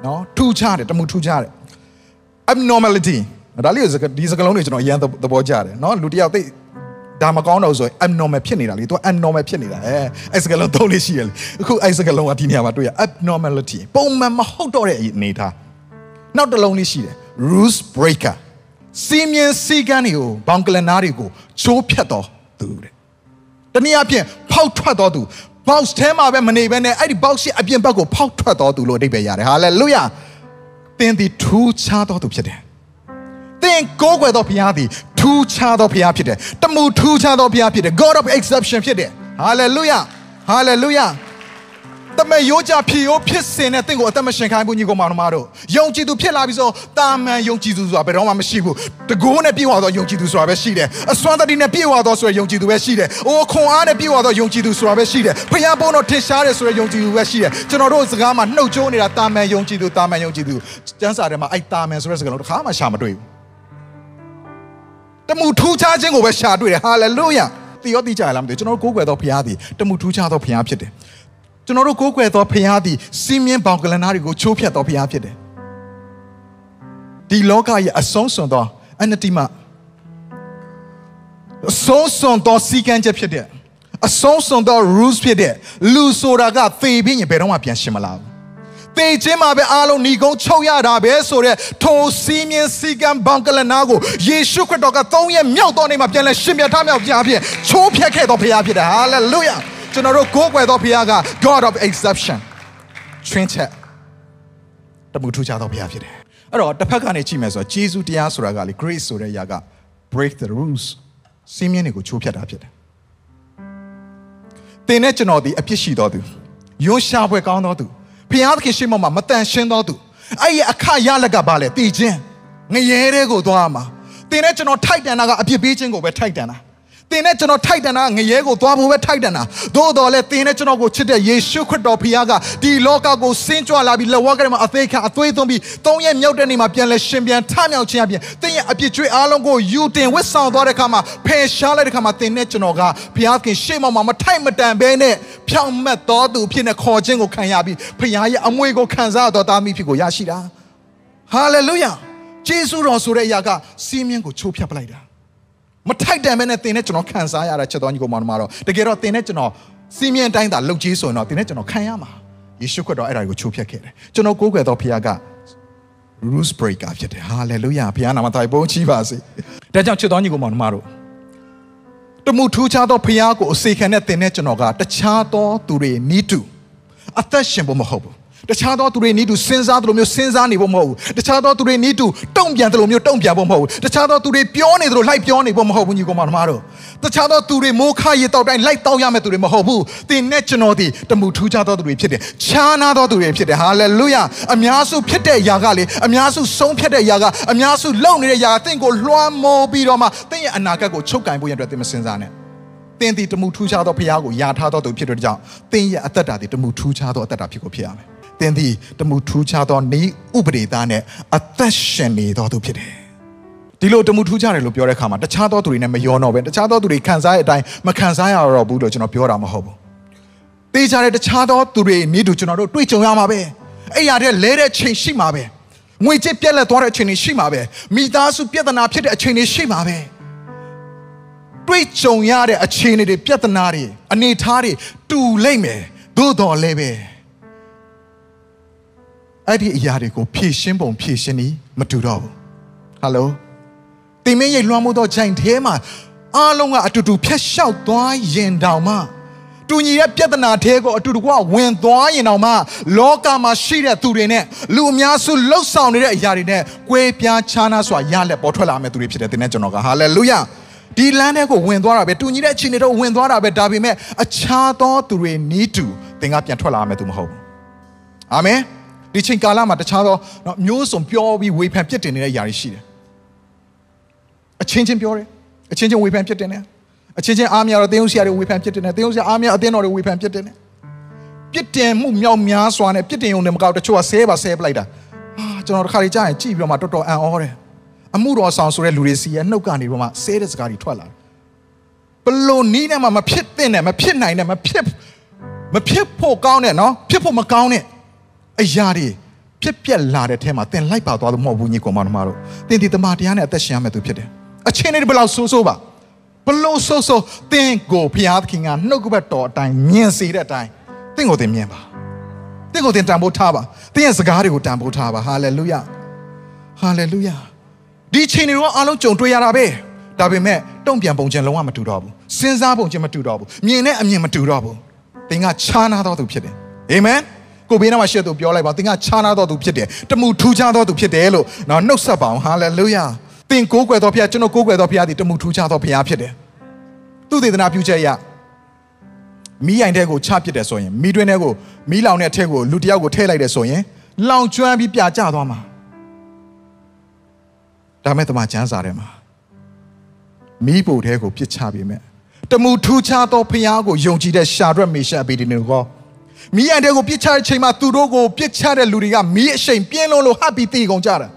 နော်ထူးခြားတယ်တမှုထူးခြားတယ် abnormality ဒါလေးကိုဒီစကားလုံးတွေကျွန်တော်အရင်သဘောကျတယ်နော်လူတစ်ယောက်သိဒါမကောင်းတော့ဆိုရင် abnormal ဖြစ်နေတာလေသူ abnormal ဖြစ်နေတာအဲအဲ့စကားလုံးသုံးလေးရှိရလေအခုအဲ့စကားလုံးကဒီနေရာမှာတွေ့ရ abnormality ပုံမှန်မဟုတ်တော့တဲ့အနေထားနောက်တစ်လုံးလေးရှိတယ် rules breaker စီမင်းစီကန်းတွေကိုဘောင်ကလနာတွေကိုချိုးဖြတ်တော်သူတဲ့တနည်းအားဖြင့်ဖောက်ထွက်တော်သူ box ထဲမှာပဲမနေဘဲနဲ့အဲ့ဒီ box ရဲ့အပြင်ဘက်ကိုဖောက်ထွက်တော်သူလို့အဓိပ္ပာယ်ရတယ် hallelujah သင်သည်ထူးခြားတော်သူဖြစ်တယ်သင်ကိုးကွယ်သောဘုရားသည်ထူးခြားသောဘုရားဖြစ်တယ်တမှုထူးခြားသောဘုရားဖြစ်တယ် God of exception ဖြစ်တယ် hallelujah hallelujah တမန်ရိုးကြဖြစ်ရိုးဖြစ်စင်တဲ့တင့်ကိုအသက်မရှင်ခိုင်းဘူးညီကောင်မောင်နှမတို့ယုံကြည်သူဖြစ်လာပြီဆိုတာမန်ယုံကြည်သူဆိုတာဘယ်တော့မှမရှိဘူးတကိုးနဲ့ပြေဝသောယုံကြည်သူဆိုတာပဲရှိတယ်အစွမ်းတတိနဲ့ပြေဝသောဆိုရယုံကြည်သူပဲရှိတယ်အိုးခွန်အားနဲ့ပြေဝသောယုံကြည်သူဆိုတာပဲရှိတယ်ဖခင်ဘုန်းတော်ထင်ရှားတယ်ဆိုရယုံကြည်သူပဲရှိတယ်ကျွန်တော်တို့စကားမှာနှုတ်ချိုးနေတာတာမန်ယုံကြည်သူတာမန်ယုံကြည်သူကျမ်းစာထဲမှာအဲ့တာမန်ဆိုတဲ့စကားလုံးတစ်ခါမှရှာမတွေ့ဘူးတမှုထူးခြားခြင်းကိုပဲရှာတွေ့တယ်ဟာလေလုယာတည်ရောတည်ကြရလားမသိဘူးကျွန်တော်တို့ကိုးကွယ်သောဘုရားသည်တမှုထူးခြားသောဘုရားဖြစ်တယ် ကျွန်တော်တို့ကိုးကွယ်သောဘုရားသည်စီးမြင်းပေါင်ကလနာတွေကိုချိုးဖျက်သောဘုရားဖြစ်တယ်ဒီလောကရဲ့အဆုံးစွန်သောအနတိမအဆုံးစွန်သောစီကံချက်ဖြစ်တဲ့အဆုံးစွန်သော rules ဖြစ်တဲ့လူဆိုတာကသေပြီးရင်ဘယ်တော့မှပြန်ရှင်မလာဘူးသေခြင်းမှာပဲအားလုံးဏီကုန်းချုပ်ရတာပဲဆိုတော့ထိုစီးမြင်းစီကံဘောင်ကလနာကိုယေရှုခရစ်တော်ကသုံးရက်မြောက်တော်နေ့မှာပြန်လဲရှင်မြတ်ထားမြောက်ပြန်ဖြစ်ချိုးဖျက်ခဲ့တော်ဘုရားဖြစ်တယ်ဟာလေလုယာ ကျွန်တော်တို့ကိုးကွယ်သောဘုရားက God of exception ချွင်းချက်တမှုထူးခြားသောဘုရားဖြစ်တယ်အဲ့တော့တစ်ဖက်ကနေကြည့်မယ်ဆိုတော့ဂျေဇုတရားဆိုတာကလေ grace ဆိုတဲ့အရာက break the rules စီးမြင်းတွေကိုချိုးဖျက်တာဖြစ်တယ်သင်နဲ့ကျွန်တော်ဒီအပြစ်ရှိတော်သူယွန်းရှာပွဲကောင်းတော်သူဘုရားသခင်ရှေ့မှာမတန်ရှင်းတော်သူအဲ့ဒီအခရလက်ကဘာလဲတည်ခြင်းငရဲတဲ့ကိုသွားမှာသင်နဲ့ကျွန်တော်ထိုက်တန်တာကအပြစ်ပေးခြင်းကိုပဲထိုက်တန်တာ သင်နဲ့ကျွန်တော်ထိုက်တန်တာငရဲကိုသွားဖို့ပဲထိုက်တန်တာသို့တော်လည်းသင်နဲ့ကျွန်တော်ကိုချစ်တဲ့ယေရှုခရစ်တော်ဖခင်ကဒီလောကကိုဆင်းကြွလာပြီးလက်ဝါးကလေးမှာအသေးခံအသွေးသွင်းပြီးသုံးရက်မြောက်တဲ့နေ့မှာပြန်လဲရှင်ပြန်ထမြောက်ခြင်းအပြင်သင်ရဲ့အပြစ်ကြွေးအားလုံးကိုယူတင်ဝစ်ဆောင်သွားတဲ့အခါမှာဖယ်ရှားလိုက်တဲ့အခါမှာသင်နဲ့ကျွန်တော်ကဖခင်ရှေ့မှာမထိုက်မတန်ဘဲနဲ့ဖြောင့်မတ်တော်သူဖြစ်နေခေါ်ခြင်းကိုခံရပြီးဖခင်ရဲ့အမွေကိုခံစားတော်သားမိဖြစ်ကိုရရှိတာဟာလေလုယာဂျေစုတော်ဆိုတဲ့အရာကစီးမြင်းကိုချိုးဖျက်ပလိုက်တာ မထိုက်တန်ပဲနဲ့သင်နဲ့ကျွန်တော်ခံစားရတာချက်တော်ညီကောင်မတော်တကယ်တော့သင်နဲ့ကျွန်တော်စီးမြင်တိုင်းသာလှုပ်ကြီးဆိုရင်တော့သင်နဲ့ကျွန်တော်ခံရမှာယေရှုခရစ်တော်အဲ့ဒါကိုချိုးဖျက်ခဲ့တယ်ကျွန်တော်ကိုးကွယ်တော်ဖခင်က rules breaker ဖြစ်တယ် hallelujah ဘုရားနာမတော်ဘုန်းကြီးပါစေဒါကြောင့်ချစ်တော်ညီကောင်မတော်တမှုထူးခြားသောဖခင်ကိုအစေခံတဲ့သင်နဲ့ကျွန်တော်ကတခြားသောသူတွေနီးတူအသက်ရှင်ဖို့မဟုတ်ဘူး တခြားသောသူတွေနီးတူစဉ်းစားသလိုမျိုးစဉ်းစားနေဖို့မဟုတ်ဘူးတခြားသောသူတွေနီးတူတုံ့ပြန်သလိုမျိုးတုံ့ပြန်ဖို့မဟုတ်ဘူးတခြားသောသူတွေပြောနေသလိုလိုက်ပြောနေဖို့မဟုတ်ဘူးညီကောင်မတို့တခြားသောသူတွေမိုးခရေတောက်တိုင်းလိုက်တောက်ရမယ့်သူတွေမဟုတ်ဘူးသင်နဲ့ကျွန်တော်ဒီတမှုထူးခြားသောသူတွေဖြစ်တယ်ခြားနာသောသူတွေဖြစ်တယ်ဟာလေလုယာအများစုဖြစ်တဲ့အရာကလေအများစုဆုံးဖြတ်တဲ့အရာကအများစုလုံနေတဲ့အရာကသင်ကိုလွှမ်းမိုးပြီးတော့မှသင်ရဲ့အနာဂတ်ကိုချုပ်ကင်ဖို့ရတဲ့သင်မစင်စားနဲ့သင်ဒီတမှုထူးခြားသောဖခင်ကိုယာထားသောသူဖြစ်တဲ့ကြောင့်သင်ရဲ့အသက်တာဒီတမှုထူးခြားသောအသက်တာဖြစ်ကိုဖြစ်ရမယ် သင်ဒီတမှုထူးခြားသောနေဥပဒေသားနဲ့အသက်ရှင်နေသောသူဖြစ်တယ်ဒီလိုတမှုထူးခြားတယ်လို့ပြောတဲ့အခါမှာတခြားသောသူတွေနဲ့မရောတော့ပဲတခြားသောသူတွေခံစားရတဲ့အတိုင်းမခံစားရတော့ဘူးလို့ကျွန်တော်ပြောတာမဟုတ်ဘူးတေးကြတဲ့တခြားသောသူတွေနေတူကျွန်တော်တို့တွေ့ကြုံရမှာပဲအဲ့ရတဲ့လဲတဲ့ချိန်ရှိမှာပဲငွေကြေးပြက်လက်သွားတဲ့အချိန်တွေရှိမှာပဲမိသားစုပြဿနာဖြစ်တဲ့အချိန်တွေရှိမှာပဲတွေ့ကြုံရတဲ့အခြေအနေတွေပြဿနာတွေအနေအထားတွေတူလိမ့်မယ်သို့တော်လည်းပဲ အဲ့ဒီအရာတွေကိုဖြည့်ရှင်းပုံဖြည့်ရှင်းနီးမတူတော့ဘူးဟယ်လိုတင်မင်းရဲ့လွှမ်းမိုးသောဂျိုင်ထဲမှာအားလုံးကအတူတူဖြတ်လျှောက်သွားရင်တောင်မှတူညီတဲ့ပြဿနာထဲကိုအတူတကွဝင်သွားရင်တောင်မှလောကမှာရှိတဲ့သူတွေနဲ့လူအများစုလှုပ်ဆောင်နေတဲ့အရာတွေနဲ့ကွဲပြားခြားနားစွာရလက်ပေါ်ထွက်လာမယ့်သူတွေဖြစ်တဲ့တင်းနဲ့ကျွန်တော်ကဟာလေလုယာဒီလမ်းထဲကိုဝင်သွားတာပဲတူညီတဲ့အခြေအနေတော့ဝင်သွားတာပဲဒါပေမဲ့အခြားသောသူတွေနီးတူသင်ကပြန်ထွက်လာမယ်သူမဟုတ်ဘူးအာမင် ဒီချိန်ကာလမှာတခြားသောနော်မျိုးစုံပြောပြီးဝေဖန်ပြစ်တင်နေတဲ့အရာတွေရှိတယ်အချင်းချင်းပြောတယ်အချင်းချင်းဝေဖန်ပြစ်တင်တယ်အချင်းချင်းအားမရတော့တင်းုံဆရာတွေဝေဖန်ပြစ်တင်တယ်တင်းုံဆရာအားမရအတင်းတော်တွေဝေဖန်ပြစ်တင်တယ်ပြစ်တင်မှုမြောက်များစွာနဲ့ပြစ်တင်ုံနဲ့မကောက်တချို့ကဆဲပါဆဲပလိုက်တာအာကျွန်တော်တခါလေးကြားရင်ကြည့်ပြီးတော့မှတော်တော်အံ့ဩတယ်အမှုတော်ဆောင်ဆိုတဲ့လူတွေစီရဲ့နှုတ်ကနေတော့မှဆဲတဲ့စကားတွေထွက်လာတယ်ဘလို့နီးနဲ့မှမဖြစ်တဲ့နဲ့မဖြစ်နိုင်နဲ့မဖြစ်မဖြစ်ဖို့ကောင်းတဲ့နော်ဖြစ်ဖို့မကောင်းတဲ့ အရာတွေဖြစ်ပြက်လာတဲ့ထဲမှာသင်လိုက်ပါသွားလို့မဟုတ်ဘူးညီကောင်မတို့သင်ဒီတမန်တရားနဲ့အသက်ရှင်ရမယ်သူဖြစ်တယ်အချင်းတွေဘယ်လောက်ဆိုးဆိုးပါဘလို့ဆိုးဆိုးသင်ကိုဖျားသခင်ကနှုတ်ကပတ်တော်အတိုင်းမြင်စေတဲ့အတိုင်းသင်ကိုသင်မြင်ပါသင်ကိုသင်တန်ဖိုးထားပါသင်ရဲ့စကားတွေကိုတန်ဖိုးထားပါဟာလေလုယာဟာလေလုယာဒီချိန်တွေတော့အားလုံးကြုံတွေ့ရတာပဲဒါပေမဲ့တုံ့ပြန်ပုံချင်းလုံးဝမတူတော့ဘူးစဉ်းစားပုံချင်းမတူတော့ဘူးမြင်တဲ့အမြင်မတူတော့ဘူးသင်ကခြားနာတော်သူဖြစ်တယ်အာမင် ကိုဘေးနားမှာရှေ့သူပြောလိုက်ပါသင်ကခြားနာတော်သူဖြစ်တယ်တမှုထူးခြားတော်သူဖြစ်တယ်လို့နော်နှုတ်ဆက်ပါအောင်ဟာလေလုယာသင်ကိုးကွယ်တော်ဖခင်ကျွန်တော်ကိုးကွယ်တော်ဖခင်ဒီတမှုထူးခြားတော်ဖခင်ဖြစ်တယ်သူသေသနာပြုချက်ရမီးရိုင်တဲ့ကိုချပစ်တယ်ဆိုရင်မီးတွင်းထဲကိုမီးလောင်တဲ့အထက်ကိုလူတယောက်ကိုထည့်လိုက်တယ်ဆိုရင်လောင်ကျွမ်းပြီးပြကျသွားမှာဒါမဲ့တမချမ်းစာထဲမှာမီးပိုထဲကိုပြစ်ချပြီးမဲ့တမှုထူးခြားသောဖခင်ကိုယုံကြည်တဲ့ရှာရက်မေရှအဘီဒီနေကို မီးရန်တဲ့ကိုပြစ်ချတဲ့ချိန်မှာသူတို့ကိုပြစ်ချတဲ့လူတွေကမီးအရှိန်ပြင်းလုံးလို့ဟပ်ပြီးတီကုန်ကြတာ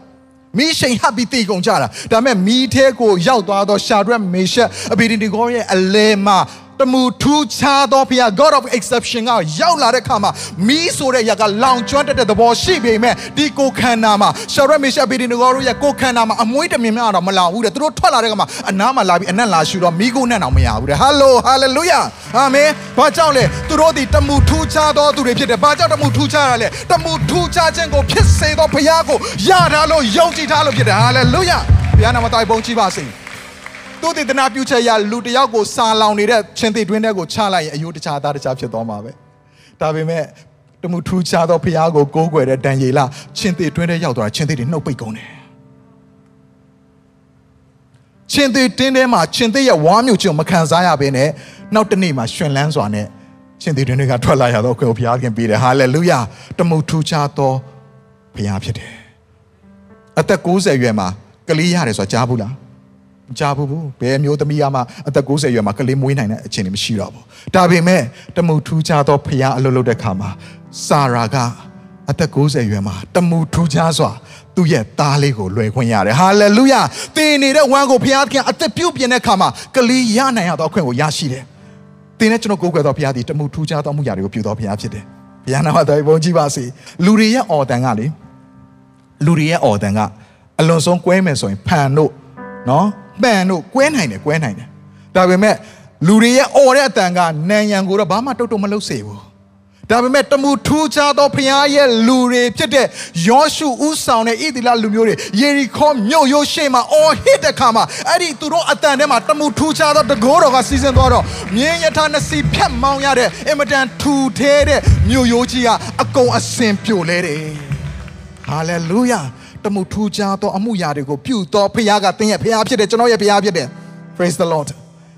မီးရှိန်ဟပ်ပြီးတီကုန်ကြတာဒါမဲ့မီးထဲကိုရောက်သွားသောရှာရက်မေရှအဘီဒီနေကိုရဲ့အလဲမှာ တမှုထူးခြားသောဖခင် God of exception ကရောက်လာတဲ့ခါမှာမီးဆိုတဲ့ຢာကလောင်ကျွမ်းတဲ့သဘောရှိပေမဲ့ဒီကိုခန္ဓာမှာရှာရက်မေရှဘီဒီနိုဂေါတို့ရဲ့ကိုခန္ဓာမှာအမွှေးတမြင်များတော့မလောင်ဘူးတဲ့သူတို့ထွက်လာတဲ့ခါမှာအနားမှာလာပြီးအနက်လာရှူတော့မီးကိုနဲ့တော့မရဘူးတဲ့ဟယ်လိုဟာလေလုယာအာမင်ဘာကြောင့်လဲသူတို့ဒီတမှုထူးခြားသောသူတွေဖြစ်တယ်ဘာကြောင့်တမှုထူးခြားတာလဲတမှုထူးခြားခြင်းကိုဖြစ်စေသောဘုရားကိုရထားလို့ယုံကြည်ထားလို့ဖြစ်တယ်ဟာလေလုယာဘုရားနာမတော်ပုံကြည်ပါစေ သူတည်တနာပြုချက်ရလူတယောက်ကိုစာလောင်နေတဲ့ချင်းသိတွင်းတဲ့ကိုချလိုက်ရင်အယိုးတခြားသားတခြားဖြစ်သွားမှာပဲဒါပေမဲ့တမှုထူးခြားသောဖခင်ကိုကိုးကွယ်တဲ့ဒံယေလချင်းသိတွင်းတဲ့ရောက်သွားချင်းသိတွေနှုတ်ပိတ်ကုန်တယ်ချင်းသိတင်းထဲမှာချင်းသိရဲ့ဝါမျိုးချင်းမခံစားရဘဲနဲ့နောက်တနေ့မှာရှင်လန်းစွာနဲ့ချင်းသိတွင်းတွေကထွက်လာရတော့ကိုဘုရားခင်ပေးတယ်ဟာလေလုယာတမှုထူးခြားသောဘုရားဖြစ်တယ်အသက်60ရွယ်မှာကလေးရတယ်ဆိုတာကြားဘူးလားမ ကြဘူးဘူးဘယ်မျိုးသမီးကမှအသက်60ရွယ်မှာကလေးမွေးနိုင်တဲ့အခြေအနေမရှိတော့ဘူးဒါပေမဲ့တမှုထူးခြားသောဖခင်အလုပ်လုပ်တဲ့ခါမှာစာရာကအသက်60ရွယ်မှာတမှုထူးခြားစွာသူ့ရဲ့သားလေးကိုလွယ်ခွင့်ရတယ်ဟာလေလုယာသင်နေတဲ့ဝမ်းကိုဖခင်ကအသက်ပြုတ်ပြင်တဲ့ခါမှာကလေးရနိုင်ရသောအခွင့်ကိုရရှိတယ်သင်နဲ့ကျွန်တော်ကိုးကွယ်သောဖခင်ဒီတမှုထူးခြားသောမှုရာတွေကိုပြုတော်ဖခင်ဖြစ်တယ်ဘုရားနာမတော်ဘုန်းကြီးပါစေလူတွေရဲ့အော်တန်ကလေလူတွေရဲ့အော်တန်ကအလွန်ဆုံးကွဲမယ်ဆိုရင်ဖန်တို့နော် မှန်တို့ကွဲနိုင်တယ်ကွဲနိုင်တယ်ဒါပေမဲ့လူတွေရဲ့အော်တဲ့အတန်ကနန်ရန်ကိုတော့ဘာမှတုတ်တုတ်မလုပ်စေဘူးဒါပေမဲ့တမှုထူးခြားသောဖခင်ရဲ့လူတွေဖြစ်တဲ့ယောရှုဦးဆောင်တဲ့ဣသီလလူမျိုးတွေယေရီခေါမြို့ရိုးရှေ့မှာအော်ဟစ်တဲ့ခါမှာအဲ့ဒီသူတို့အတန်ထဲမှာတမှုထူးခြားသောတကိုးတော်ကစီစဉ်သွားတော့မြင်းယထာနစီဖြတ်မောင်းရတဲ့အင်မတန်ထူထဲတဲ့မြို့ရိုးကြီးကအကုန်အစင်ပြိုလဲတယ်ဟာလေလုယာ တမှုထူးခြားသောအမှုရာတွေကိုပြုတော်ဖခင်ကသင်ရဲ့ဖခင်ဖြစ်တယ်ကျွန်တော်ရဲ့ဖခင်ဖြစ်တယ် praise the lord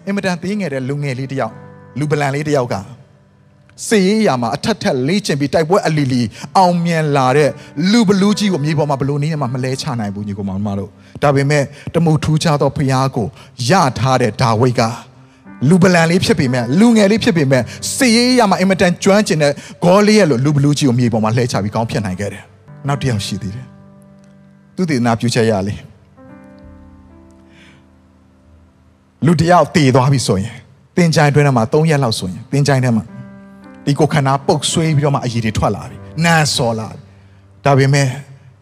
အင်မတန်သေးငယ်တဲ့လူငယ်လေးတစ်ယောက်လူပလန်လေးတစ်ယောက်ကစေရေးရမှာအထက်ထက်လေးချင်ပြီးတိုက်ပွဲအလီလီအောင်မြင်လာတဲ့လူဘလူးကြီးကိုမြေပေါ်မှာဘလို့နည်းနဲ့မှမလဲချနိုင်ဘူးညီကောင်မတို့ဒါပေမဲ့တမှုထူးခြားသောဖခင်ကိုရထားတဲ့ဒါဝိတ်ကလူပလန်လေးဖြစ်ပေမဲ့လူငယ်လေးဖြစ်ပေမဲ့စေရေးရမှာအင်မတန်ကျွမ်းကျင်တဲ့ဂေါလေးရဲ့လိုလူဘလူးကြီးကိုမြေပေါ်မှာလှဲချပြီးကောင်းဖြစ်နိုင်ခဲ့တယ်နောက်တစ်ယောက်ရှိသေးတယ် သူတည်နာပြုချက်ရလေလူတယောက်တည်သွားပြီဆိုရင်တင်ကြိုင်တွင်းထဲမှာ3ရက်လောက်ဆိုရင်တင်ကြိုင်ထဲမှာဒီကိုခန္ဓာပုတ်ဆွေးပြီးတော့မှအရည်တွေထွက်လာပြီနန်းစော်လာပြီဒါပေမဲ့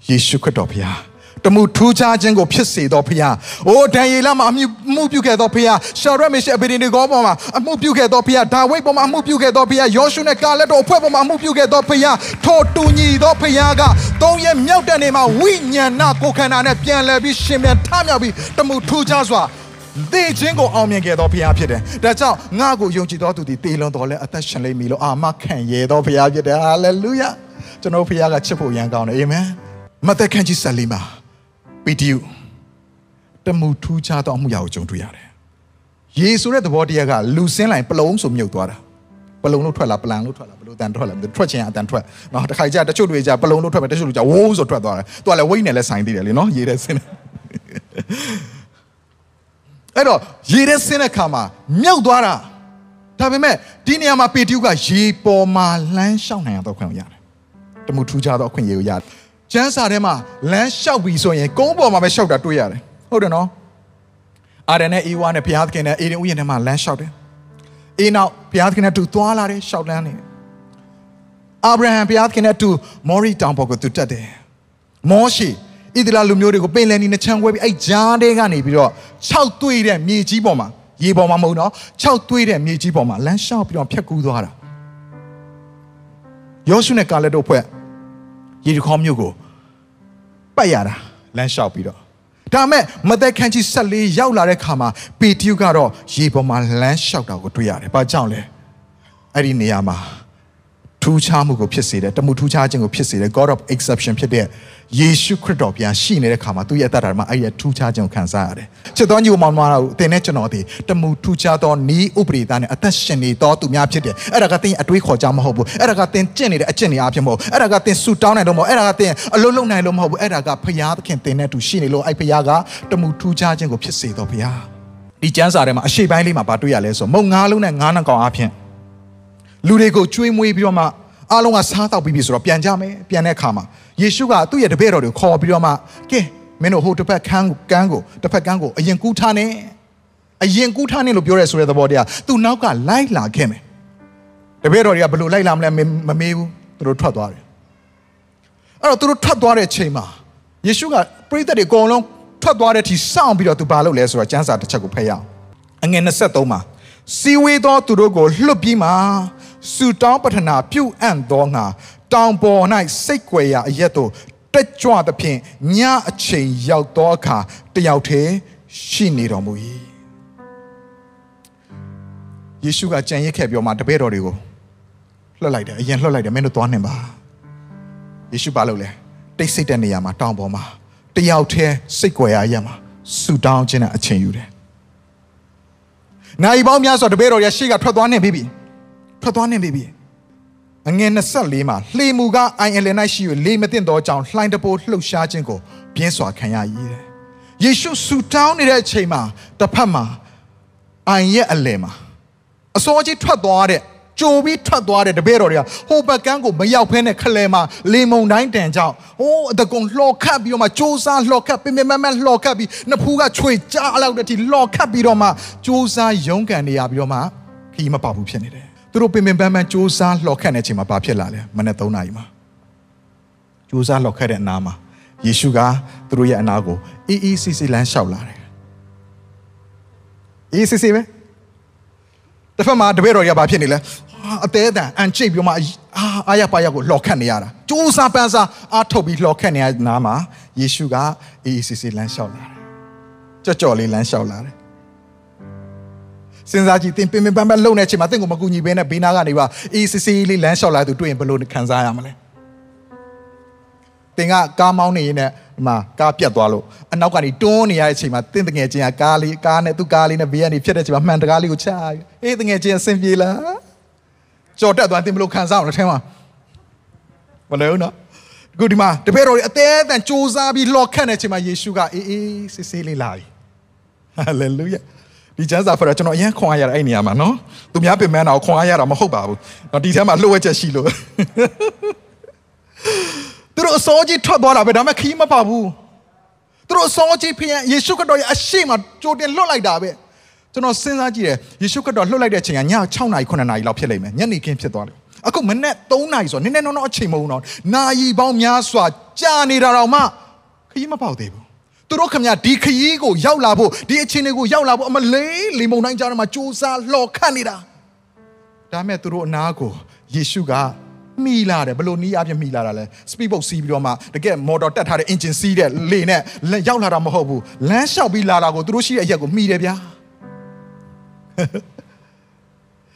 ယေရှုခရစ်တော်ဘုရား တမှုထူးခြားခြင်းကိုဖြစ်စေတော်ဖခင်။အိုးဒံယေလမှာအမှုမှုပြုခဲ့တော်ဖခင်။ရှာရက်မေရှေအဗေဒနေဂောပေါ်မှာအမှုပြုခဲ့တော်ဖခင်။ဒါဝိတ်ပေါ်မှာအမှုပြုခဲ့တော်ဖခင်။ယောရှုနဲ့ကာလက်တော်အဖွဲ့ပေါ်မှာအမှုပြုခဲ့တော်ဖခင်။ထိုတူညီတော်ဖခင်ကသုံးရက်မြောက်တဲ့နေ့မှာဝိညာဏကိုခန္ဓာနဲ့ပြန်လည်ပြီးရှင်ပြန်ထမြောက်ပြီးတမှုထူးခြားစွာသေခြင်းကိုအောင်မြင်ခဲ့သောဘုရားဖြစ်တယ်။ဒါကြောင့်ငါ့ကိုယုံကြည်တော်သူသည်တေလွန်တော်လဲအသက်ရှင်လိမ့်မည်လို့အာမခံရသောဘုရားဖြစ်တယ်။ဟာလေလုယာ။ကျွန်တော်ဘုရားကချစ်ဖို့ရန်ကောင်းတယ်။အာမင်။မသက်ခန့်ကြီးဆက်လီမှာပီ တီယူတမှုထူးခြားသောအမှုရာကိုကြုံတွေ့ရတယ်။ယေဆိုတဲ့သဘောတရားကလူစင်းလိုက်ပလုံဆိုမြုပ်သွားတာ။ပလုံလို့ထွက်လာပလန်လို့ထွက်လာဘလို့တန်ထွက်လာထွက်ချင်အတန်ထွက်။နော်တခါကြတချို့တွေကြပလုံလို့ထွက်မယ်တချို့တွေကြဝိုးဆိုထွက်သွားတယ်။သူကလည်းဝိတ်နဲ့လည်းဆိုင်သေးတယ်လေနော်ရေးတဲ့စင်းအဲ့တော့ရေထဲဆင်းတဲ့ခါမှာမြောက်သွားတာဒါပေမဲ့ဒီနေရာမှာပေတရုကရေပေါ်မှာလမ်းလျှောက်နိုင်အောင်တော့ခွင့်ရတယ်တမှုထူးခြားသောအခွင့်အရေးကိုရတယ် ကျမ်းစာထဲမှာလမ်းလျှောက်ပြီဆိုရင်ကုန်းပေါ်မှာပဲလျှောက်တာတွေ့ရတယ်ဟုတ်တယ်နော်အာရန်နဲ့အေဝါနဲ့ဘုရားသခင်နဲ့အေရင်ဥယျာဉ်ထဲမှာလမ်းလျှောက်တယ်အေနောက်ဘုရားသခင်နဲ့တူသွားလာတယ်လျှောက်လန်းနေတယ်အာဗြဟံဘုရားသခင်နဲ့တူမော်ရီတောင်ပေါ်ကိုသူတက်တယ်မောရှိဣသလလူမျိုးတွေကိုပင်လယ်နီနဲ့ခြံခွဲပြီးအဲ့ဂျားတဲကနေပြီးတော့6သွေးတဲ့မြေကြီးပေါ်မှာရေပေါ်မှာမဟုတ်တော့6သွေးတဲ့မြေကြီးပေါ်မှာလမ်းလျှောက်ပြီးတော့ဖြတ်ကူးသွားတာယောရှုနဲ့ကာလက်တို့ဖွဲ့ ယေရီခေါမြို့ကိုပတ်ရတာလမ်းလျှောက်ပြီးတော့ဒါမဲ့မသက်ခန့်ကြီး14ရောက်လာတဲ့ခါမှာပေတရုကတော့ရေပေါ်မှာလမ်းလျှောက်တာကိုတွေ့ရတယ်။ဘာကြောင့်လဲ။အဲ့ဒီနေရာမှာထူးခြားမှုကိုဖြစ်စေတယ်တမှုထူးခြားခြင်းကိုဖြစ်စေတယ် God of exception ဖြစ်တဲ့ ယေရှုခရစ်တော်ပြန်ရှိနေတဲ့ခါမှာသူ့ရဲ့အသက်တာမှာအဲ့ဒီထူးခြားခြင်းကိုခံစားရတယ်ချစ်တော်ညီကိုမောင်မတော်အတင်နဲ့ကျွန်တော်ဒီတမှုထူးခြားသောဤဥပဒေသားနဲ့အသက်ရှင်နေတော်သူများဖြစ်တယ်အဲ့ဒါကသင်အတွေးခေါ်ကြမဟုတ်ဘူးအဲ့ဒါကသင်ကျင့်နေတဲ့အကျင့်တွေအဖြစ်မဟုတ်အဲ့ဒါကသင်ဆူတောင်းနိုင်လို့မဟုတ်အဲ့ဒါကသင်အလုံးလုံးနိုင်လို့မဟုတ်ဘူးအဲ့ဒါကဖရာသခင်သင်နဲ့တူရှိနေလို့အဲ့ဖရာကတမှုထူးခြားခြင်းကိုဖြစ်စေတော်ဖရာဒီကျမ်းစာထဲမှာအရှိပိုင်းလေးမှာဗာတွေ့ရလဲဆိုမုံငါးလုံးနဲ့ငါးနှကောင်အဖြစ်လူတွေကိုကျွေးမွေးပြီးတော့မှအားလုံးကစားတော့ပြီးပြီဆိုတော့ပြန်ကြမယ်ပြန်တဲ့အခါမှာ ယေရှုကသူ့ရဲ့တပည့်တော်တွေကိုခေါ်ပြီးတော့မှကဲမင်းတို့ဟိုတစ်ဖက်ကန်းကိုကန်းကိုတစ်ဖက်ကန်းကိုအရင်ကူးထားနေအရင်ကူးထားနေလို့ပြောရဲဆိုတဲ့သဘောတရားသူနောက်ကလိုက်လာခဲ့မယ်တပည့်တော်တွေကဘယ်လိုလိုက်လာမလဲမမေးဘူးသူတို့ထွက်သွားတယ်အဲ့တော့သူတို့ထွက်သွားတဲ့ချိန်မှာယေရှုကပရိသတ်တွေအကုန်လုံးထွက်သွားတဲ့အထိစောင့်ပြီးတော့သူဘာလုပ်လဲဆိုတော့ကျမ်းစာတစ်ချက်ကိုဖတ်ရအောင်အငယ်23မှာစီဝေးသောသူတို့ကိုလွတ်ပြီးမှဆူတောင်းပတနာပြုအံ့သောငါ တောင်ပေါ်၌စိတ်ွယ်ရာအရက်တို့တက်ကြွသဖြင့်ညအချိန်ရောက်သောအခါတယောက်တည်းရှိနေတော်မူ၏ယေရှုကကြံရစ်ခဲ့ပြောမှတပည့်တော်တွေကိုလွှတ်လိုက်တယ်အရင်လွှတ်လိုက်တယ်မင်းတို့သွားနေပါယေရှုပါလို့လဲတိတ်ဆိတ်တဲ့နေရာမှာတောင်ပေါ်မှာတယောက်တည်းစိတ်ွယ်ရာအရက်မှာဆူတောင်းခြင်းနဲ့အချိန်ယူတယ်နိုင်ပေါင်းများစွာတပည့်တော်ရရှေ့ကထွက်သွားနေပြီထွက်သွားနေပြီ အငယ်24မှာလှေမူက INL ၌ရှိ၍လေမသင့်သောကြောင့်လှိုင်းတပိုးလှုပ်ရှားခြင်းကိုပြင်းစွာခံရ၏ယေရှုဆူတောင်းနေတဲ့အချိန်မှာတစ်ဖက်မှာအိုင်ရဲ့အလယ်မှာအစောကြီးထွက်သွားတဲ့ကြိုပြီးထွက်သွားတဲ့တပည့်တော်တွေကဟိုဘက်ကန်းကိုမရောက်ဖဲနဲ့ခလဲမှာလေမုန်တိုင်းတန်ကြောင့်ဟိုးအတကုံလှော်ခတ်ပြီးတော့မှစူးစမ်းလှော်ခတ်ပင်ပင်မမလှော်ခတ်ပြီးနဖူးကခြွေကြားအလောက်တဲ့အထိလှော်ခတ်ပြီးတော့မှစူးစမ်းရုန်းကန်နေရပြီးတော့မှခီးမပေါက်ဘူးဖြစ်နေတယ် သူတို့ပင်ပင်ပန်းပန်းစူးစမ်းလှော်ခတ်နေချိန်မှာဘာဖြစ်လာလဲမနေ့3နာရီမှာစူးစမ်းလှော်ခတ်တဲ့အနားမှာယေရှုကသူတို့ရဲ့အနားကိုအေးအေးဆေးဆေးလမ်းလျှောက်လာတယ်အေးဆေးဆေးပဲတစ်ဖက်မှာတပည့်တော်တွေကဘာဖြစ်နေလဲဟာအသေးအတန်အန်ချိတ်ပြီးမှအာအာရပါရကိုလှော်ခတ်နေရတာစူးစားပန်းစားအားထုတ်ပြီးလှော်ခတ်နေရနားမှာယေရှုကအေးအေးဆေးဆေးလမ်းလျှောက်လာတယ်ကြော့ကြော်လေးလမ်းလျှောက်လာတယ် စဉ်းစားကြည့်သင်ပင်ပင်ပန်းပန်းလုံနေချိန်မှာသင်ကိုမကူညီဘဲနဲ့ဘေးနားကနေပါအေးဆေးဆေးလေးလမ်းလျှောက်လာသူတွေ့ရင်ဘယ်လိုခံစားရမလဲတင်ကကားမောင်းနေရင်လည်းဒီမှာကားပြတ်သွားလို့အနောက်ကနေတွန်းနေရတဲ့အချိန်မှာတင့်တငယ်ချင်းကကားလေးကားနဲ့သူ့ကားလေးနဲ့ဘေးကနေဖြစ်တဲ့အချိန်မှာမှန်တကားလေးကိုချအေးတငယ်ချင်းအဆင်ပြေလားကြော်တက်သွားတင်ဘလို့ခံစားအောင်လဲထဲမှာမလဲဘူးနော်အခုဒီမှာတပည့်တော်တွေအသေးအတန်စူးစားပြီးလှော်ခတ်နေတဲ့အချိန်မှာယေရှုကအေးအေးဆေးဆေးလေးလာပြီဟာလေလုယာ ဒီကျမ်းစာဖတ်တော့ကျွန်တော်အရင်ခွန်အားရတာအဲ့နေရာမှာနော်သူများပြင်ပန်းတာကိုခွန်အားရတာမဟုတ်ပါဘူးတော့ဒီထဲမှာလှုပ်ဝက်ချက်ရှိလို့သူတို့အစောကြီးထွက်သွားတာပဲဒါပေမဲ့ခီးမပါဘူးသူတို့အစောကြီးဖခင်ယေရှုခရစ်တော်ရဲ့အရှိမကြိုတင်လွတ်လိုက်တာပဲကျွန်တော်စဉ်းစားကြည့်တယ်ယေရှုခရစ်တော်လွတ်လိုက်တဲ့အချိန်ကည6နာရီ9နာရီလောက်ဖြစ်လိမ့်မယ်ညနေခင်းဖြစ်သွားတယ်အခုမနေ့3နာရီဆိုနည်းနည်းတော့အချိန်မဟုတ်တော့နာရီပေါင်းများစွာကြာနေတာတော့မှခရီးမပေါက်သေးဘူး သူတို့ခမဒီခရီးကိုရောက်လာဖို့ဒီအချိန်တွေကိုရောက်လာဖို့အမလေးလီမုန်တိုင်းကြားထဲမှာစူးစမ်းလှော်ခတ်နေတာဒါမဲ့သူတို့အနာကိုယေရှုကမိလာတယ်ဘလို့နီးအပြည့်မိလာတာလဲ speed boat စီးပြီးတော့မှတကယ် motor တက်ထားတဲ့ engine စီးတဲ့လေနဲ့ရောက်လာတာမဟုတ်ဘူးလမ်းလျှောက်ပြီးလာတာကိုသူတို့ရှိတဲ့အရက်ကိုမိတယ်ဗျာ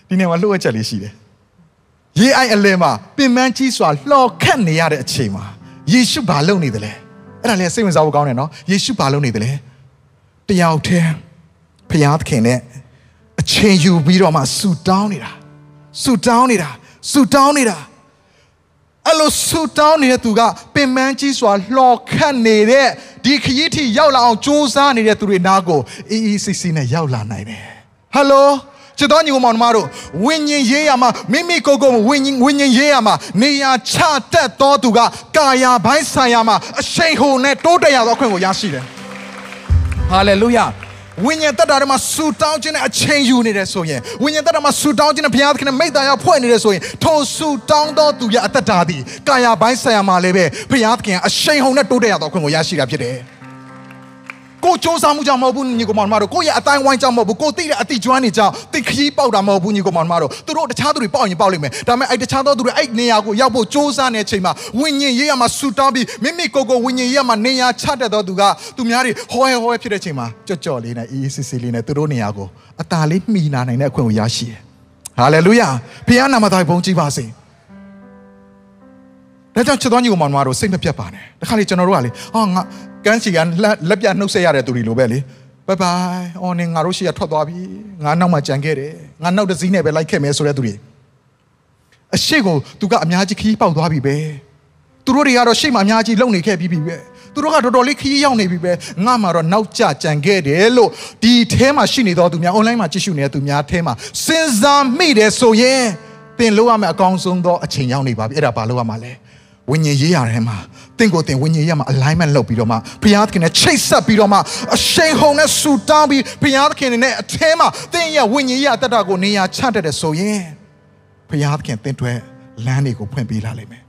ဒီနေ့မှာလှုပ်ချက်လေးရှိတယ်ရေးအိုင်အလင်းမှာပင်ပန်းကြီးစွာလှော်ခတ်နေရတဲ့အချိန်မှာယေရှုဘာလုပ်နေသလဲ အဲ့ဒါလည်းစိတ်ဝင်စားဖို့ကောင်းတယ်နော်ယေရှုဘာလုပ်နေသလဲတယောက်တည်းဖျားသခင်နဲ့အချိန်ယူပြီးတော့မှဆူတောင်းနေတာဆူတောင်းနေတာဆူတောင်းနေတာအဲ့လိုဆူတောင်းနေတဲ့သူကပင်ပန်းကြီးစွာလှော်ခတ်နေတဲ့ဒီခရီးထိရောက်လာအောင်စူးစမ်းနေတဲ့သူတွေနားကိုအေးအေးဆေးဆေးနဲ့ရောက်လာနိုင်တယ်ဟယ်လို ချစ်တော်ညီကောင်မောင်တို့ဝိညာဉ်ရေးရမှာမိမိကိုယ်ကိုယ်ဝိညာဉ်ဝိညာဉ်ရေးရမှာနေရာချတက်တော်သူကကာယဘိုင်းဆိုင်ရမှာအရှိန်ဟိုနဲ့တိုးတက်ရသောအခွင့်ကိုရရှိတယ်ဟာလေလုယာဝိညာဉ်တက်တာတွေမှာဆူတောင်းခြင်းနဲ့အချိန်ယူနေတယ်ဆိုရင်ဝိညာဉ်တက်တာမှာဆူတောင်းခြင်းနဲ့ဘုရားသခင်နဲ့မိတ္တာရဖွဲ့နေတယ်ဆိုရင်ထိုဆူတောင်းသောသူရဲ့အသက်တာသည်ကာယဘိုင်းဆိုင်ရာမှာလည်းပဲဘုရားသခင်အရှိန်ဟုန်နဲ့တိုးတက်ရသောအခွင့်ကိုရရှိတာဖြစ်တယ် ကိုစူးစမ်းမှုကြောင့်မဟုတ်ဘူးညီကောင်မတို့ကိုရဲ့အတိုင်းဝိုင်းကြောင့်မဟုတ်ဘူးကိုသိတဲ့အတိကျွမ်းနေကြောင့်သိခရီးပေါက်တာမဟုတ်ဘူးညီကောင်မတို့သူတို့တခြားသူတွေပေါက်ရင်ပေါက်လိမ့်မယ်ဒါပေမဲ့အဲ့တခြားသောသူတွေအဲ့နေရာကိုရောက်ဖို့စူးစမ်းနေတဲ့အချိန်မှာဝိညာဉ်ရေးရမှာဆူတောင်းပြီးမိမိကိုယ်ကိုဝိညာဉ်ရေးရမှာနေရာချတတ်သောသူကသူများတွေဟောဟဲဟောဖြစ်တဲ့အချိန်မှာကြော့ကြော့လေးနဲ့အေးအေးဆေးဆေးလေးနဲ့သူတို့နေရာကိုအသာလေးမှီနာနိုင်တဲ့အခွင့်ကိုရရှိတယ်ဟာလေလုယာဘုရားနာမတော်ဘုန်းကြီးပါစေ ဒါကြောင့်ချစ်တော်ညီကောင်မတို့စိတ်မပြတ်ပါနဲ့တခါလေကျွန်တော်တို့ကလေဟာငါကန်းစီကလက်ပြနှုတ်ဆက်ရတဲ့သူတွေလိုပဲလေဘိုင်ဘိုင်အော်နေငါတို့ရှိရထွက်သွားပြီငါနောက်မှကြံခဲ့တယ်ငါနောက်တစ်စီးနဲ့ပဲလိုက်ခဲ့မယ်ဆိုတဲ့သူတွေအရှိကိုသူကအများကြီးခီးပေါက်သွားပြီပဲသူတို့တွေကတော့ရှေ့မှာအများကြီးလုံနေခဲ့ပြီးပြီပဲသူတို့ကတော်တော်လေးခီးရောက်နေပြီပဲငါမှတော့နောက်ကျကြံခဲ့တယ်လို့ဒီအဲမှာရှိနေတော့သူများ online မှာကြည့်ရှုနေတဲ့သူများအဲမှာစဉ်းစားမိတယ်ဆိုရင်သင်လို့ရမယ့်အကောင်းဆုံးသောအချိန်ရောက်နေပါပြီအဲ့ဒါဘာလို့ရမှာလဲ ဝိညာဉ်ရေးရတဲ့မှာတင့်ကိုတင်ဝိညာဉ်ရေးမှာ alignment လုပ်ပြီးတော့မှဘုရားသခင်နဲ့ချိတ်ဆက်ပြီးတော့မှအရှိန်ဟုန်နဲ့ဆူတောင်းပြီးဘုရားသခင်နဲ့အထဲမှာတင့်ရဲ့ဝိညာဉ်ရေးအတ္တကိုနေရာချတတ်တယ်ဆိုရင်ဘုရားသခင်တင့်တွေလမ်းတွေကိုဖွင့်ပေးလာလိမ့်မယ်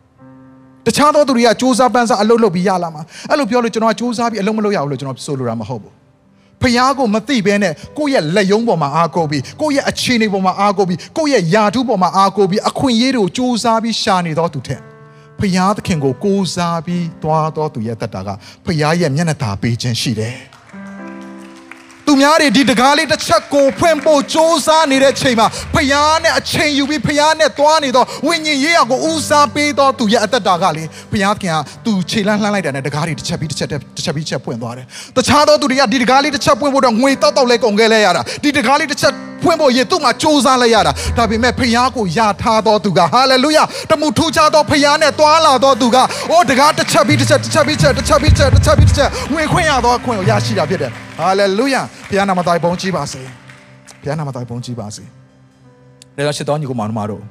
တခြားသောသူတွေကစူးစမ်းပန်းစားအလုပ်လုပ်ပြီးရလာမှာအဲ့လိုပြောလို့ကျွန်တော်ကစူးစမ်းပြီးအလုပ်မလုပ်ရဘူးလို့ကျွန်တော်ဆိုလိုတာမဟုတ်ဘူးဖျားကိုမသိဘဲနဲ့ကိုယ့်ရဲ့လက်ယုံပေါ်မှာအားကိုးပြီးကိုယ့်ရဲ့အခြေအနေပေါ်မှာအားကိုးပြီးကိုယ့်ရဲ့ယာထုပေါ်မှာအားကိုးပြီးအခွင့်အရေးတွေကိုစူးစမ်းပြီးရှာနေတော့သူထက် ဖျားသခင်ကိုကိုးစားပြီးသွားတော်သူရဲ့တက်တာကဖျားရဲ့မျက်နှာသာပေးခြင်းရှိတယ် သူများတွေဒီတကားလေးတစ်ချက်ကိုဖွင့်ဖို့စ조사နေတဲ့ချိန်မှာဖျားနဲ့အချိန်ယူပြီးဖျားနဲ့သွားနေတော့ဝိညာဉ်ရေးရကိုဦးစားပေးတော့သူရဲ့အသက်တာကလေဖျားခင်ကသူခြေလန်းလှမ်းလိုက်တာနဲ့တကားလေးတစ်ချက်ပြီးတစ်ချက်တစ်ချက်ပြီးတစ်ချက်ပွင့်သွားတယ်တခြားသောသူတွေကဒီတကားလေးတစ်ချက်ပွင့်ဖို့တော့ငွေတောက်တောက်လဲကုန်ခဲ့လဲရတာဒီတကားလေးတစ်ချက်ဖွင့်ဖို့ရေသူ့မှာစ조사လိုက်ရတာဒါပေမဲ့ဖျားကိုယာထားတော်သူကဟာလေလုယာတမှုထူးခြားသောဖျားနဲ့သွားလာတော်သူကအိုးတကားတစ်ချက်ပြီးတစ်ချက်တစ်ချက်ပြီးတစ်ချက်တစ်ချက်ပြီးတစ်ချက်တစ်ချက်ပြီးတစ်ချက်ဝင်ခွင့်ရသောအခွင့်ကိုရရှိတာဖြစ်တယ် ဟာလေလုယာဘုရားနာမတော်ဘုန်းကြီးပါစေဘုရားနာမတော်ဘုန်းကြီးပါစေဒါကြောင့်ရှစ်တော်ညီကိုမောင်နှမတို့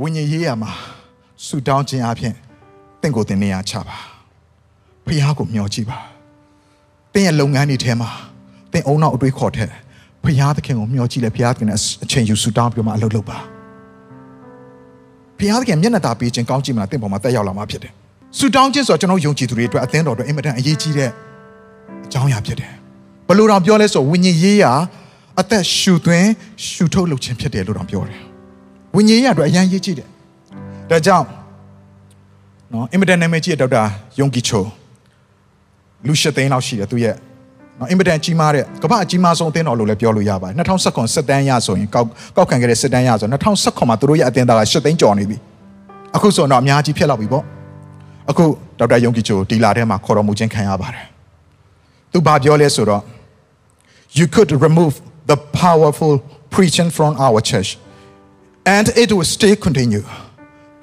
ဝိညာဉ်ရေးရမှာဆူတောင်းခြင်းအပြင်တင့်ကိုတင်နေရချပါဘုရားကိုမျှော်ကြည့်ပါတင်းရဲ့လုပ်ငန်းတွေထဲမှာတင်းအုံနောက်အတွေးခေါ်တဲ့ဘုရားသခင်ကိုမျှော်ကြည့်လဲဘုရားသခင်နဲ့အချိန်ယူဆူတောင်းပြီးမှအလုပ်လုပ်ပါဘုရားသခင်မျက်နှာသာပေးခြင်းကောင်းချီးမလားတင့်ပေါ်မှာတက်ရောက်လာမှာဖြစ်တယ်ဆူတောင်းခြင်းဆိုတော့ကျွန်တော်ယုံကြည်သူတွေအတွက်အသင်းတော်အတွက်အင်မတန်အရေးကြီးတဲ့ အကြောင်းအရာဖြစ်တယ်ဘလို့တော့ပြောလဲဆိုဝိညာဉ်ရေးရာအသက်ရှူသွင်းရှူထုတ်လုပ်ခြင်းဖြစ်တယ်လို့တော့ပြောတယ်ဝိညာဉ်ရေးအတွက်အရန်ရေးကြည့်တယ်ဒါကြောင့်နော်အင်မတန်နာမည်ကြီးတဲ့ဒေါက်တာယုံကီချိုလူရှစ်သိန်းလောက်ရှိတယ်သူရဲ့နော်အင်မတန်ကြီးမားတဲ့ကမ္ဘာအကြီးမားဆုံးအသင်းတော်လို့လည်းပြောလို့ရပါတယ်2019စစ်တမ်းရဆိုရင်ကောက်ကောက်ခံခဲ့တဲ့စစ်တမ်းရဆို2019မှာသူတို့ရဲ့အသင်းသားက8သိန်းကျော်နေပြီအခုဆိုတော့အများကြီးဖြစ်လောက်ပြီပေါ့အခုဒေါက်တာယုံကီချိုဒီလာထဲမှာခေါ်တော်မူခြင်းခံရပါတယ် သူဘာပြောလဲဆိုတော့ you could remove the powerful preaching from our church and it will stay continue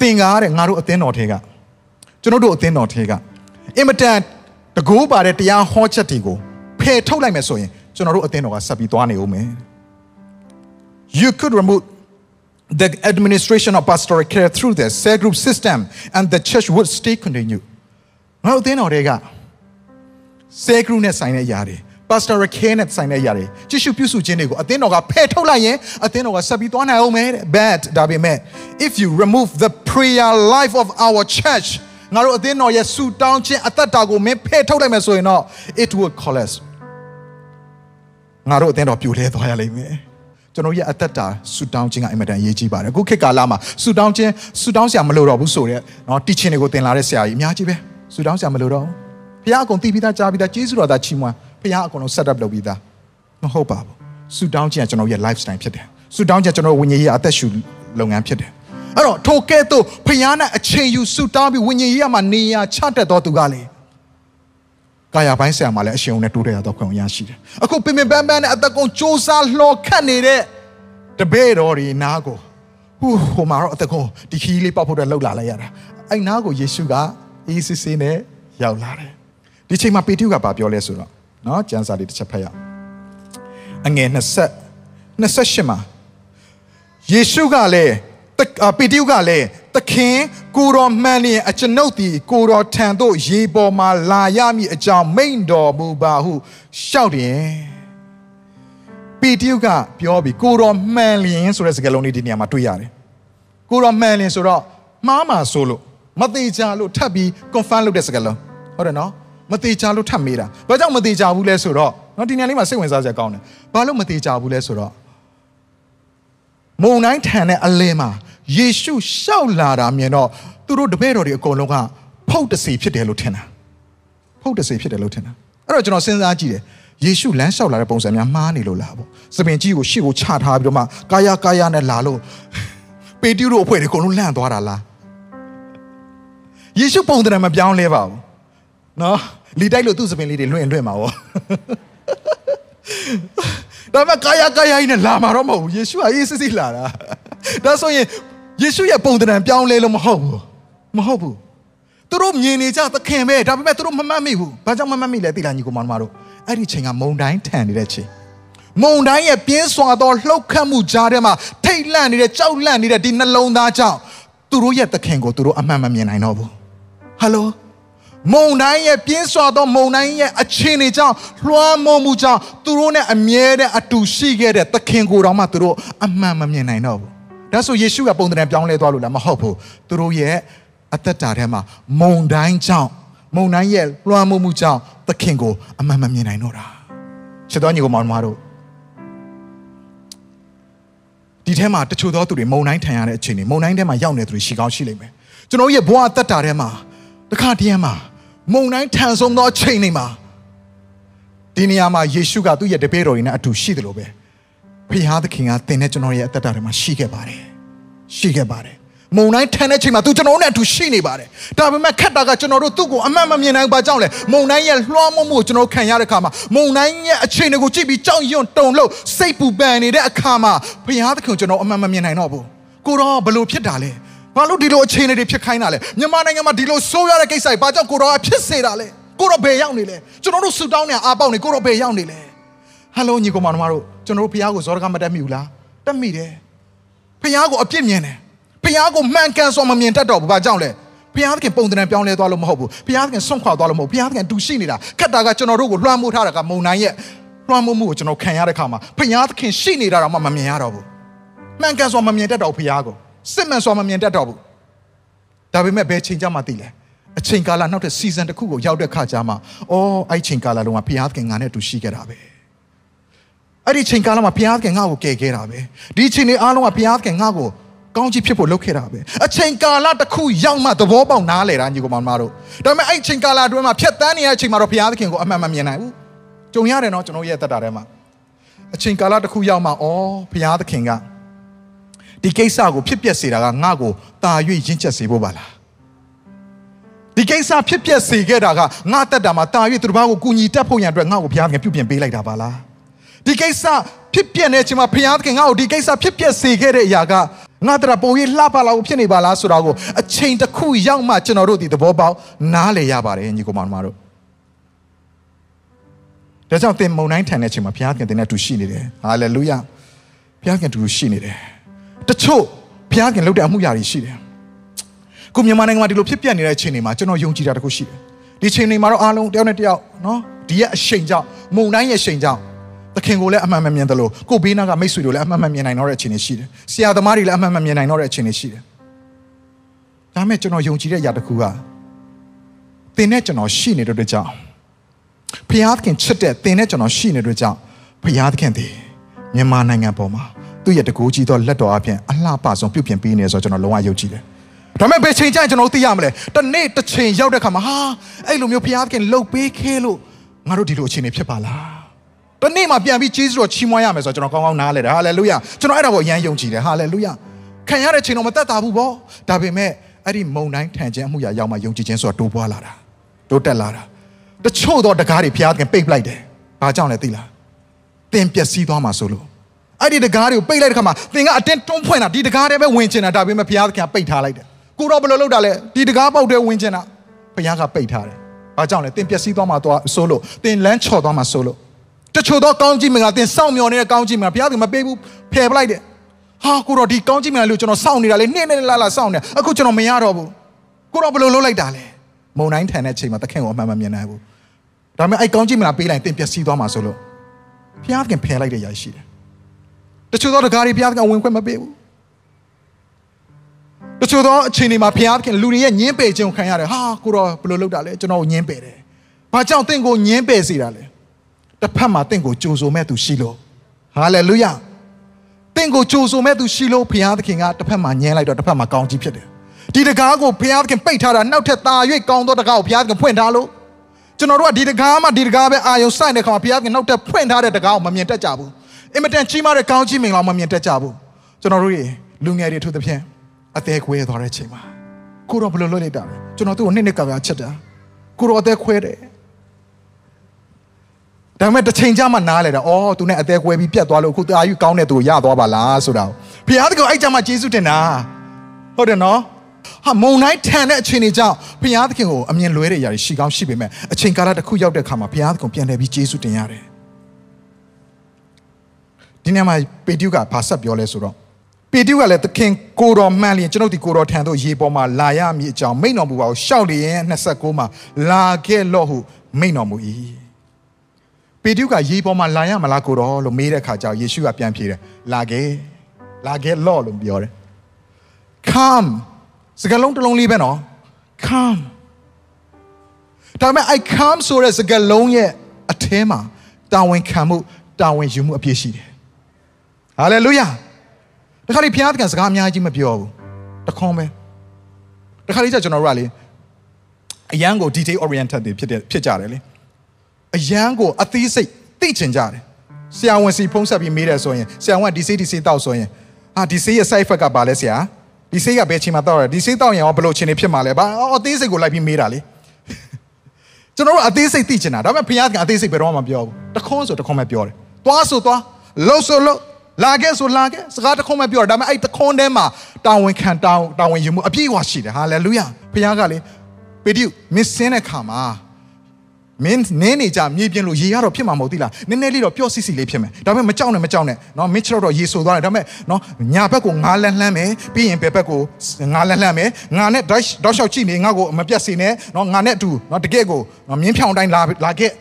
သင်ကားတဲ့ငါတို့အသင်းတော်ထဲကကျွန်တော်တို့အသင်းတော်ထဲကအင်မတန်တကူပါတဲ့တရားဟောချက်တွေကိုဖယ်ထုတ်လိုက်မယ်ဆိုရင်ကျွန်တော်တို့အသင်းတော်ကဆက်ပြီးသွားနေဦးမယ် You could remove the administration of pastoral care through the cell group system and the church would stay continue ငါတို့အသင်းတော်တွေက cell group နဲ့ဆိုင်တဲ့အရာတွေ pastoral care နဲ့ဆိုင်တဲ့အရာတွေကြည့်ရှုပြုစုခြင်းတွေကိုအသင်းတော်ကဖယ်ထုတ်လိုက်ရင်အသင်းတော်ကဆက်ပြီးသွားနိုင်အောင်မယ်တဲ့ but ဒါပေမဲ့ if you remove the prayer life of our church ငါတို့အသင်းတော်ရဲ့ဆူတောင်းခြင်းအသက်တာကိုမင်းဖယ်ထုတ်လိုက်မယ်ဆိုရင်တော့ it will collapse ငါတို့အသင်းတော်ပြိုလဲသွားရလိမ့်မယ်ကျွန်တော်ရဲ့အသက်တာဆူတောင်းခြင်းကအင်မတန်အရေးကြီးပါတယ်အခုခေတ်ကာလမှာဆူတောင်းခြင်းဆူတောင်းစရာမလိုတော့ဘူးဆိုတော့เนาะတီချင်းတွေကိုသင်လာတဲ့ဆရာကြီးအများကြီးပဲဆူတောင်းစရာမလိုတော့ဘူး ဘုရားအကုန်သိပြီးသားကြားပြီးသားကျေးဇူးတော်သားချီးမွမ်းဘုရားအကုန်လုံး set up လုပ်ပြီးသားမဟုတ်ပါဘူးဆူတောင်းခြင်းကကျွန်တော်ရဲ့ lifestyle ဖြစ်တယ်ဆူတောင်းခြင်းကျွန်တော်ဝိညာဉ်ရေးအသက်ရှူလုပ်ငန်းဖြစ်တယ်အဲ့တော့ထိုကဲ့သို့ဘုရားနဲ့အချိန်ယူဆူတောင်းပြီးဝိညာဉ်ရေးမှာနေရာချတတ်တော်သူကလေကာယပိုင်းဆရာမှာလည်းအရှင်ုံနဲ့တိုးတက်ရတော့ခွင့်ရရှိတယ်အခုပင်ပင်ပန်းပန်းနဲ့အသက်ကုန်စူးစမ်းလှော်ခတ်နေတဲ့တပည့်တော်ဒီနားကိုဟူဟိုမှာတော့အသက်ကုန်ဒီခီးလေးပေါက်ဖို့အတွက်လှုပ်လာလိုက်ရတာအဲ့နားကိုယေရှုကအေးစစ်စစ်နဲ့ရောက်လာတယ် ဒီချိန်မှာပေတရုကဘာပြောလဲဆိုတော့နော်ကျမ်းစာလေးတစ်ချက်ဖတ်ရအောင်အငယ်20 28မှာယေရှုကလည်းပေတရုကလည်းသခင်ကိုတော်မှန်လျင်အကျွန်ုပ်သည်ကိုတော်ထံသို့ရေပေါ်မှာလာရမည်အကြောင်းမိန့်တော်မူပါဟုလျှောက်တယ်ပေတရုကပြောပြီးကိုတော်မှန်လျင်ဆိုတဲ့စကားလုံးလေးဒီနေရာမှာတွေ့ရတယ်ကိုတော်မှန်လျင်ဆိုတော့မှားမှာဆိုလို့မသေးချာလို့ထပ်ပြီး confirm လုပ်တဲ့စကားလုံးဟုတ်တယ်နော် မသေးချာလို့ထပ်မေးတာဘာကြောင့်မသေးချာဘူးလဲဆိုတော့နော်ဒီနေရာလေးမှာစိတ်ဝင်စားစရာကောင်းတယ်ဘာလို့မသေးချာဘူးလဲဆိုတော့မုံတိုင်းထန်တဲ့အလင်းမှာယေရှုရှောက်လာတာမြင်တော့သူတို့တပည့်တော်တွေအကုန်လုံးကဖုတ်တစီဖြစ်တယ်လို့ထင်တာဖုတ်တစီဖြစ်တယ်လို့ထင်တာအဲ့တော့ကျွန်တော်စဉ်းစားကြည့်တယ်ယေရှုလမ်းလျှောက်လာတဲ့ပုံစံများမှားနေလို့လားပေါ့စပင်ကြီးကိုရှေ့ကိုချထားပြီးတော့မှကာယကာယနဲ့လာလို့ပေတရုတို့အဖွဲ့တွေအကုန်လုံးလန့်သွားတာလားယေရှုပုံသဏ္ဍာန်မပြောင်းလဲပါဘူး နော်လီတိုက်လို့သူ့စပင်လေးတွေလွင့်လွင့်မှာပေါ့ဒါမှကာယကာယကြီးနဲ့လာမှာတော့မဟုတ်ဘူးယေရှုကအေးစစ်စစ်လာတာဒါဆိုရင်ယေရှုရဲ့ပုံသဏ္ဍာန်ပြောင်းလဲလို့မဟုတ်ဘူးမဟုတ်ဘူးသူတို့မြင်နေကြသခင်ပဲဒါပေမဲ့သူတို့မမှတ်မိဘူးဘာကြောင့်မမှတ်မိလဲသိလားညီကောင်မတို့အဲ့ဒီချိန်ကမုံတိုင်းထန်နေတဲ့ချိန်မုံတိုင်းရဲ့ပြင်းစွာသောလှုပ်ခတ်မှုကြားထဲမှာထိတ်လန့်နေတဲ့ကြောက်လန့်နေတဲ့ဒီနှလုံးသားကြောင့်သူတို့ရဲ့သခင်ကိုသူတို့အမှန်မမြင်နိုင်တော့ဘူးဟယ်လို မုံတိုင်းရဲ့ပြင်းစွာသောမုံတိုင်းရဲ့အခြေအနေကြောင့်လွှမ်းမိုးမှုကြောင့်သူတို့နဲ့အမြဲတမ်းအတူရှိခဲ့တဲ့သခင်ကိုယ်တော်မှသူတို့အမှန်မမြင်နိုင်တော့ဘူးဒါဆိုယေရှုကပုံသဏ္ဍာန်ပြောင်းလဲသွားလို့လားမဟုတ်ဘူးသူတို့ရဲ့အသက်တာထဲမှာမုံတိုင်းကြောင့်မုံတိုင်းရဲ့လွှမ်းမိုးမှုကြောင့်သခင်ကိုအမှန်မမြင်နိုင်တော့တာချစ်တော်ညီကိုမောင်မတို့ဒီထဲမှာတချို့သောသူတွေမုံတိုင်းထန်ရတဲ့အချိန်တွေမုံတိုင်းထဲမှာရောက်နေသူတွေရှိကောင်းရှိလိမ့်မယ်ကျွန်တော်ရဲ့ဘဝအသက်တာထဲမှာတခါတည်းမှာ မုံတိုင်းထန်ဆုံးသောအချိန်တွေမှာဒီနေရာမှာယေရှုကသူ့ရဲ့တပည့်တော်တွေနဲ့အတူရှိတယ်လို့ပဲဖခင်သခင်ကသင်နဲ့ကျွန်တော်ရဲ့အသက်တာထဲမှာရှိခဲ့ပါတယ်ရှိခဲ့ပါတယ်မုံတိုင်းထန်တဲ့ချိန်မှာသူကျွန်တော်နဲ့အတူရှိနေပါတယ်ဒါပေမဲ့ခက်တာကကျွန်တော်တို့သူ့ကိုအမှန်မမြင်နိုင်ပါကြောင့်လေမုံတိုင်းရဲ့လွှမ်းမိုးမှုကိုကျွန်တော်ခံရတဲ့အခါမှာမုံတိုင်းရဲ့အချိန်တွေကိုကြည့်ပြီးကြောက်ရွံ့တုန်လို့စိတ်ပူပန်နေတဲ့အခါမှာဖခင်သခင်ကျွန်တော်အမှန်မမြင်နိုင်တော့ဘူးကိုတော့ဘလို့ဖြစ်တာလဲ ဘာလို့ဒီလိုအခြေအနေတွေဖြစ်ခိုင်းတာလဲမြန်မာနိုင်ငံမှာဒီလိုဆိုးရတဲ့ကိစ္စတွေဘာကြောင့်ကိုတော့ဖြစ်စေတာလဲကိုတော့ဘယ်ရောက်နေလဲကျွန်တော်တို့ဆူတောင်းနေအားပေါက်နေကိုတော့ဘယ်ရောက်နေလဲဟယ်လိုညီကောင်မတို့ကျွန်တော်တို့ဖခင်ကိုဇောရကမတက်မိဘူးလားတက်မိတယ်ဖခင်ကိုအပြစ်မြင်တယ်ဖခင်ကိုမှန်ကန်စွာမမြင်တတ်တော့ဘူးဘာကြောင့်လဲဘုရားသခင်ပုံသဏ္ဍာန်ပြောင်းလဲသွားလို့မဟုတ်ဘူးဘုရားသခင်ဆွန့်ခွာသွားလို့မဟုတ်ဘုရားသခင်တူရှိနေတာခက်တာကကျွန်တော်တို့ကိုလွှမ်းမိုးထားတာကမုံနိုင်ရဲ့လွှမ်းမိုးမှုကိုကျွန်တော်ခံရတဲ့ခါမှာဘုရားသခင်ရှိနေတာတော့မှမမြင်ရတော့ဘူးမှန်ကန်စွာမမြင်တတ်တော့ဘုရားကို စစ်မှန်စွာမမြင်တတ်တော့ဘူးဒါပေမဲ့ဘယ်ချိန်ကြမှသိလဲအချိန်ကာလနောက်တဲ့ season တစ်ခုကိုရောက်တဲ့ခါကျမှအော်အဲ့ချိန်ကာလလုံးကဘုရားသခင်ငါနဲ့အတူရှိခဲ့တာပဲအဲ့ဒီချိန်ကာလမှာဘုရားသခင်ငါ့ကိုကယ်ခဲ့တာပဲဒီချိန်တွေအားလုံးကဘုရားသခင်ငါ့ကိုကောင်းကြီးဖြစ်ဖို့လုပ်ခဲ့တာပဲအချိန်ကာလတစ်ခုရောက်မှသဘောပေါက်နားလဲတာညီကောင်မတို့ဒါပေမဲ့အဲ့ချိန်ကာလအတွင်းမှာဖြတ်တန်းနေတဲ့အချိန်မှာတော့ဘုရားသခင်ကိုအမှန်မမြင်နိုင်ဘူးကြုံရတယ်နော်ကျွန်တော်ရဲ့တက်တာထဲမှာအချိန်ကာလတစ်ခုရောက်မှဩဘုရားသခင်က ဒီကိစ္စကိုဖြစ်ပျက်စေတာကငါ့ကိုတာ၍ရင့်ချက်စေဖို့ပါလားဒီကိစ္စဖြစ်ပျက်စေခဲ့တာကငါတက်တာမှာတာ၍သူတစ်ပါးကိုကူညီတတ်ဖို့ရန်အတွက်ငါ့ကိုဘုရားသခင်ပြုပြင်ပေးလိုက်တာပါလားဒီကိစ္စဖြစ်ပျက်နေချိန်မှာဘုရားသခင်ငါ့ကိုဒီကိစ္စဖြစ်ပျက်စေခဲ့တဲ့အရာကငါတရာပုံရိပ်လှပလာဖို့ဖြစ်နေပါလားဆိုတာကိုအချိန်တစ်ခုရောက်မှကျွန်တော်တို့ဒီသဘောပေါက်နားလည်ရပါတယ်ညီကောင်မတို့ဒါကြောင့်သင်မုန်တိုင်းထန်တဲ့အချိန်မှာဘုရားခင်သင်နဲ့အတူရှိနေတယ်ဟာလေလုယဘုရားခင်အတူရှိနေတယ် တချို့ဘုရားခင်လုပ်တဲ့အမှုရာတွေရှိတယ်ခုမြန်မာနိုင်ငံမှာဒီလိုဖြစ်ပျက်နေတဲ့အချိန်တွေမှာကျွန်တော်ယုံကြည်တာတခုရှိတယ်ဒီချိန်တွေမှာတော့အားလုံးတယောက်နဲ့တယောက်နော်ဒီရဲ့အရှိန်ကြောင့်မုန်တိုင်းရဲ့အရှိန်ကြောင့်သခင်ကိုလည်းအမှန်မမြင်တယ်လို့ကိုဘေးနားကမိတ်ဆွေတို့လည်းအမှန်မမြင်နိုင်တော့တဲ့အချိန်တွေရှိတယ်ဆရာသမားတွေလည်းအမှန်မမြင်နိုင်တော့တဲ့အချိန်တွေရှိတယ်ဒါပေမဲ့ကျွန်တော်ယုံကြည်တဲ့အရာတစ်ခုကသင်နဲ့ကျွန်တော်ရှိနေတဲ့အတွက်ကြောင့်ဖျားသခင်ချစ်တဲ့သင်နဲ့ကျွန်တော်ရှိနေတဲ့အတွက်ကြောင့်ဖျားသခင်သည်မြန်မာနိုင်ငံပေါ်မှာ သူ့ရဲ့တကူကြီးသောလက်တော်အပြင်အလှပဆုံးပြုပြင်ပေးနေဆိုတော့ကျွန်တော်လုံးဝယုံကြည်တယ်။ဒါပေမဲ့ဘယ်ချိန်ကျရင်ကျွန်တော်သိရမလဲ။တနေ့တစ်ချိန်ရောက်တဲ့ခါမှာဟာအဲ့လိုမျိုးဖျားသခင်လှုပ်ပေးခဲလို့ငါတို့ဒီလိုအခြေအနေဖြစ်ပါလား။တနေ့မှပြန်ပြီးဂျေဇုတော်ချီးမွမ်းရမယ်ဆိုတော့ကျွန်တော်ကောင်းကောင်းနားလဲတယ်။ဟာလေလုယ။ကျွန်တော်အဲ့ဒါကိုအရန်ယုံကြည်တယ်။ဟာလေလုယ။ခံရတဲ့ချိန်တော့မသက်သာဘူးပေါ့။ဒါပေမဲ့အဲ့ဒီမုံတိုင်းထန်ခြင်းအမှုရာရောက်မှယုံကြည်ခြင်းဆိုတာတိုးပွားလာတာ။တိုးတက်လာတာ။တချို့သောတကားတွေဖျားသခင်ပိတ်ပလိုက်တယ်။ဘာကြောင့်လဲသိလား။သင်ပျက်စီးသွားမှာဆိုလို့ အဲ့ဒီတကားတွေကိုပိတ်လိုက်တဲ့ခါမှာသင်ကအတင်းတွန်းဖွင့်တာဒီတကားတွေပဲဝင်ချင်တာဒါပေမဲ့ဘုရားသခင်ကပိတ်ထားလိုက်တယ်ကိုတော့ဘယ်လိုလုပ်တာလဲဒီတကားပေါက်တဲ့ဝင်ချင်တာဘုရားကပိတ်ထားတယ်ဘာကြောင့်လဲသင်ပျက်စီးသွားမှာတော့ဆိုလို့သင်လမ်းချော်သွားမှာဆိုလို့တချို့တော့ကောင်းကြီးမင်္ဂလာသင်စောင့်မျှော်နေတဲ့ကောင်းကြီးမင်္ဂလာဘုရားသခင်မပေးဘူးဖယ်ပလိုက်တယ်ဟာကိုတော့ဒီကောင်းကြီးမင်္ဂလာလို့ကျွန်တော်စောင့်နေတာလေနေ့နေ့လာလာစောင့်နေအခုကျွန်တော်မရတော့ဘူးကိုတော့ဘယ်လိုလုပ်လိုက်တာလဲမုံတိုင်းထန်တဲ့ချိန်မှာသခင်ကိုအမှန်မမြင်နိုင်ဘူးဒါပေမဲ့အဲ့ကောင်းကြီးမင်္ဂလာပေးလိုက်သင်ပျက်စီးသွားမှာဆိုလို့ဘုရားသခင်ဖယ်လိုက်တဲ့ຢာရှိတယ် တချို့သောတကားတွေဘုရားသခင်ဝင်ခွင့်မပေးဘူးတချို့သောအချိန်တွေမှာဘုရားသခင်လူတွေရဲ့ညင်းပယ်ခြင်းကိုခံရတယ်ဟာကိုတော့ဘယ်လိုလုပ်တာလဲကျွန်တော်ကိုညင်းပယ်တယ်ဘာကြောင့်တင့်ကိုညင်းပယ်စေတာလဲတစ်ဖက်မှာတင့်ကိုကြိုဆိုမဲ့သူရှိလို့ဟာလေလုယတင့်ကိုကြိုဆိုမဲ့သူရှိလို့ဘုရားသခင်ကတစ်ဖက်မှာညင်းလိုက်တော့တစ်ဖက်မှာကောင်းကြီးဖြစ်တယ်ဒီတကားကိုဘုရားသခင်ပိတ်ထားတာနောက်ထပ်တာ၍ကောင်းသောတကားကိုဘုရားသခင်ဖွင့်ထားလို့ကျွန်တော်တို့ကဒီတကားမှဒီတကားပဲအာယုံစိုက်တဲ့ခါမှာဘုရားသခင်နောက်ထပ်ဖွင့်ထားတဲ့တကားကိုမမြင်တတ်ကြဘူး အင်မတန်ကြီးမားတဲ့ကောင်းကြီးမင်္ဂလာမမြင်တတ်ကြဘူးကျွန်တော်တို့ရေလူငယ်တွေထို့သဖြင့်အသေးခွဲသွားတဲ့ချိန်မှာကိုတော့ဘယ်လိုလုပ်လိုက်တာလဲကျွန်တော်သူ့ကိုနှစ်နှစ်ကပြချက်တာကိုတော့အသေးခွဲတယ်ဒါပေမဲ့တစ်ချိန်ကြာမှနားလဲတာအော်သူနဲ့အသေးခွဲပြီးပြတ်သွားလို့အခုတာယူကောင်းတဲ့သူကိုရသွားပါလားဆိုတာဘုရားတကောအဲ့ကြမှာယေရှုတင်တာဟုတ်တယ်နော်ဟာမုံတိုင်းထန်တဲ့အချိန်တွေကြောင့်ဘုရားသခင်ကိုအမြင်လွဲတဲ့အရာတွေရှိကောင်းရှိပေမဲ့အချိန်ကာလတစ်ခုရောက်တဲ့အခါမှာဘုရားသခင်ပြန်လှည့်ပြီးယေရှုတင်ရတယ် ဒီနေ့မှာပေတျုကဘာဆက်ပြောလဲဆိုတော့ပေတျုကလည်းသခင်ကိုတော်မှန်လျင်ကျွန်ုပ်ဒီကိုတော်ထံသို့ရေပေါ်မှာလာရမည်အကြောင်းမိန့်တော်မူပါကိုရှောက်လျင်29မှာလာခဲ့လော့ဟုမိန့်တော်မူ၏ပေတျုကရေပေါ်မှာလာရမလားကိုတော်လို့မေးတဲ့အခါကျယေရှုကပြန်ဖြေတယ်လာခဲ့လာခဲ့လော့လို့ပြောတယ် come စကားလုံးတစ်လုံးလေးပဲနော် come ဒါပေမဲ့ I come ဆိုတဲ့စကားလုံးရဲ့အထဲမှာတာဝန်ခံမှုတာဝန်ယူမှုအပြည့်ရှိတယ် ဟာလေလုယာတခါလေဘုရားသခင်စကားအများကြီးမပြောဘူးတခွန်းပဲတခါလေကျကျွန်တော်တို့ကလေအရန်ကို detail oriented တွေဖြစ်တဲ့ဖြစ်ကြတယ်လေအရန်ကိုအသေးစိတ်သိချင်ကြတယ်ဆရာဝန်စီဖုံးဆက်ပြီးမေးတယ်ဆိုရင်ဆရာဝန်ဒီစိတ်ဒီစိတ်တောက်ဆိုရင်အာဒီစိတ်ရဲ့ side effect ကဘာလဲဆရာဒီစိတ်ကဘယ်ချိန်မှာတောက်ရဒီစိတ်တောက်ရင်ရောဘယ်လိုချိန်နေဖြစ်မှာလဲဘာအသေးစိတ်ကိုလိုက်ပြီးမေးတာလေကျွန်တော်တို့အသေးစိတ်သိချင်တာဒါပေမဲ့ဘုရားကအသေးစိတ်ဘယ်တော့မှမပြောဘူးတခွန်းဆိုတခွန်းပဲပြောတယ်သွားဆိုသွားလှုပ်ဆိုလှုပ် လာခဲ့ဆိုလာခဲ့စကားတခုံးပဲပြောတာဒါပေမဲ့အဲ့တခုံးထဲမှာတာဝန်ခံတာဝန်တာဝန်ယူမှုအပြည့်အဝရှိတယ်ဟာလေလုယဘုရားကလေပေတရုမင်းစင်းတဲ့ခါမှာမင်းနင်းနေကြမြေပြင်လို့ရေရတော့ဖြစ်မှာမဟုတ်သီလားနည်းနည်းလေးတော့ပျော့စီစီလေးဖြစ်မယ်ဒါပေမဲ့မကြောက်နဲ့မကြောက်နဲ့နော်မင်းချတော့ရေဆိုသွားတယ်ဒါပေမဲ့နော်ညာဘက်ကိုငါလန်းလှမ်းမယ်ပြီးရင်ဘယ်ဘက်ကိုငါလန်းလှမ်းမယ်ငါနဲ့ဒေါက်ဒေါက်လျှောက်ကြည့်နေငါ့ကိုမပြတ်စေနဲ့နော်ငါနဲ့အတူနော်တကယ့်ကိုနော်မြင်းဖြောင်တိုင်းလာလာခဲ့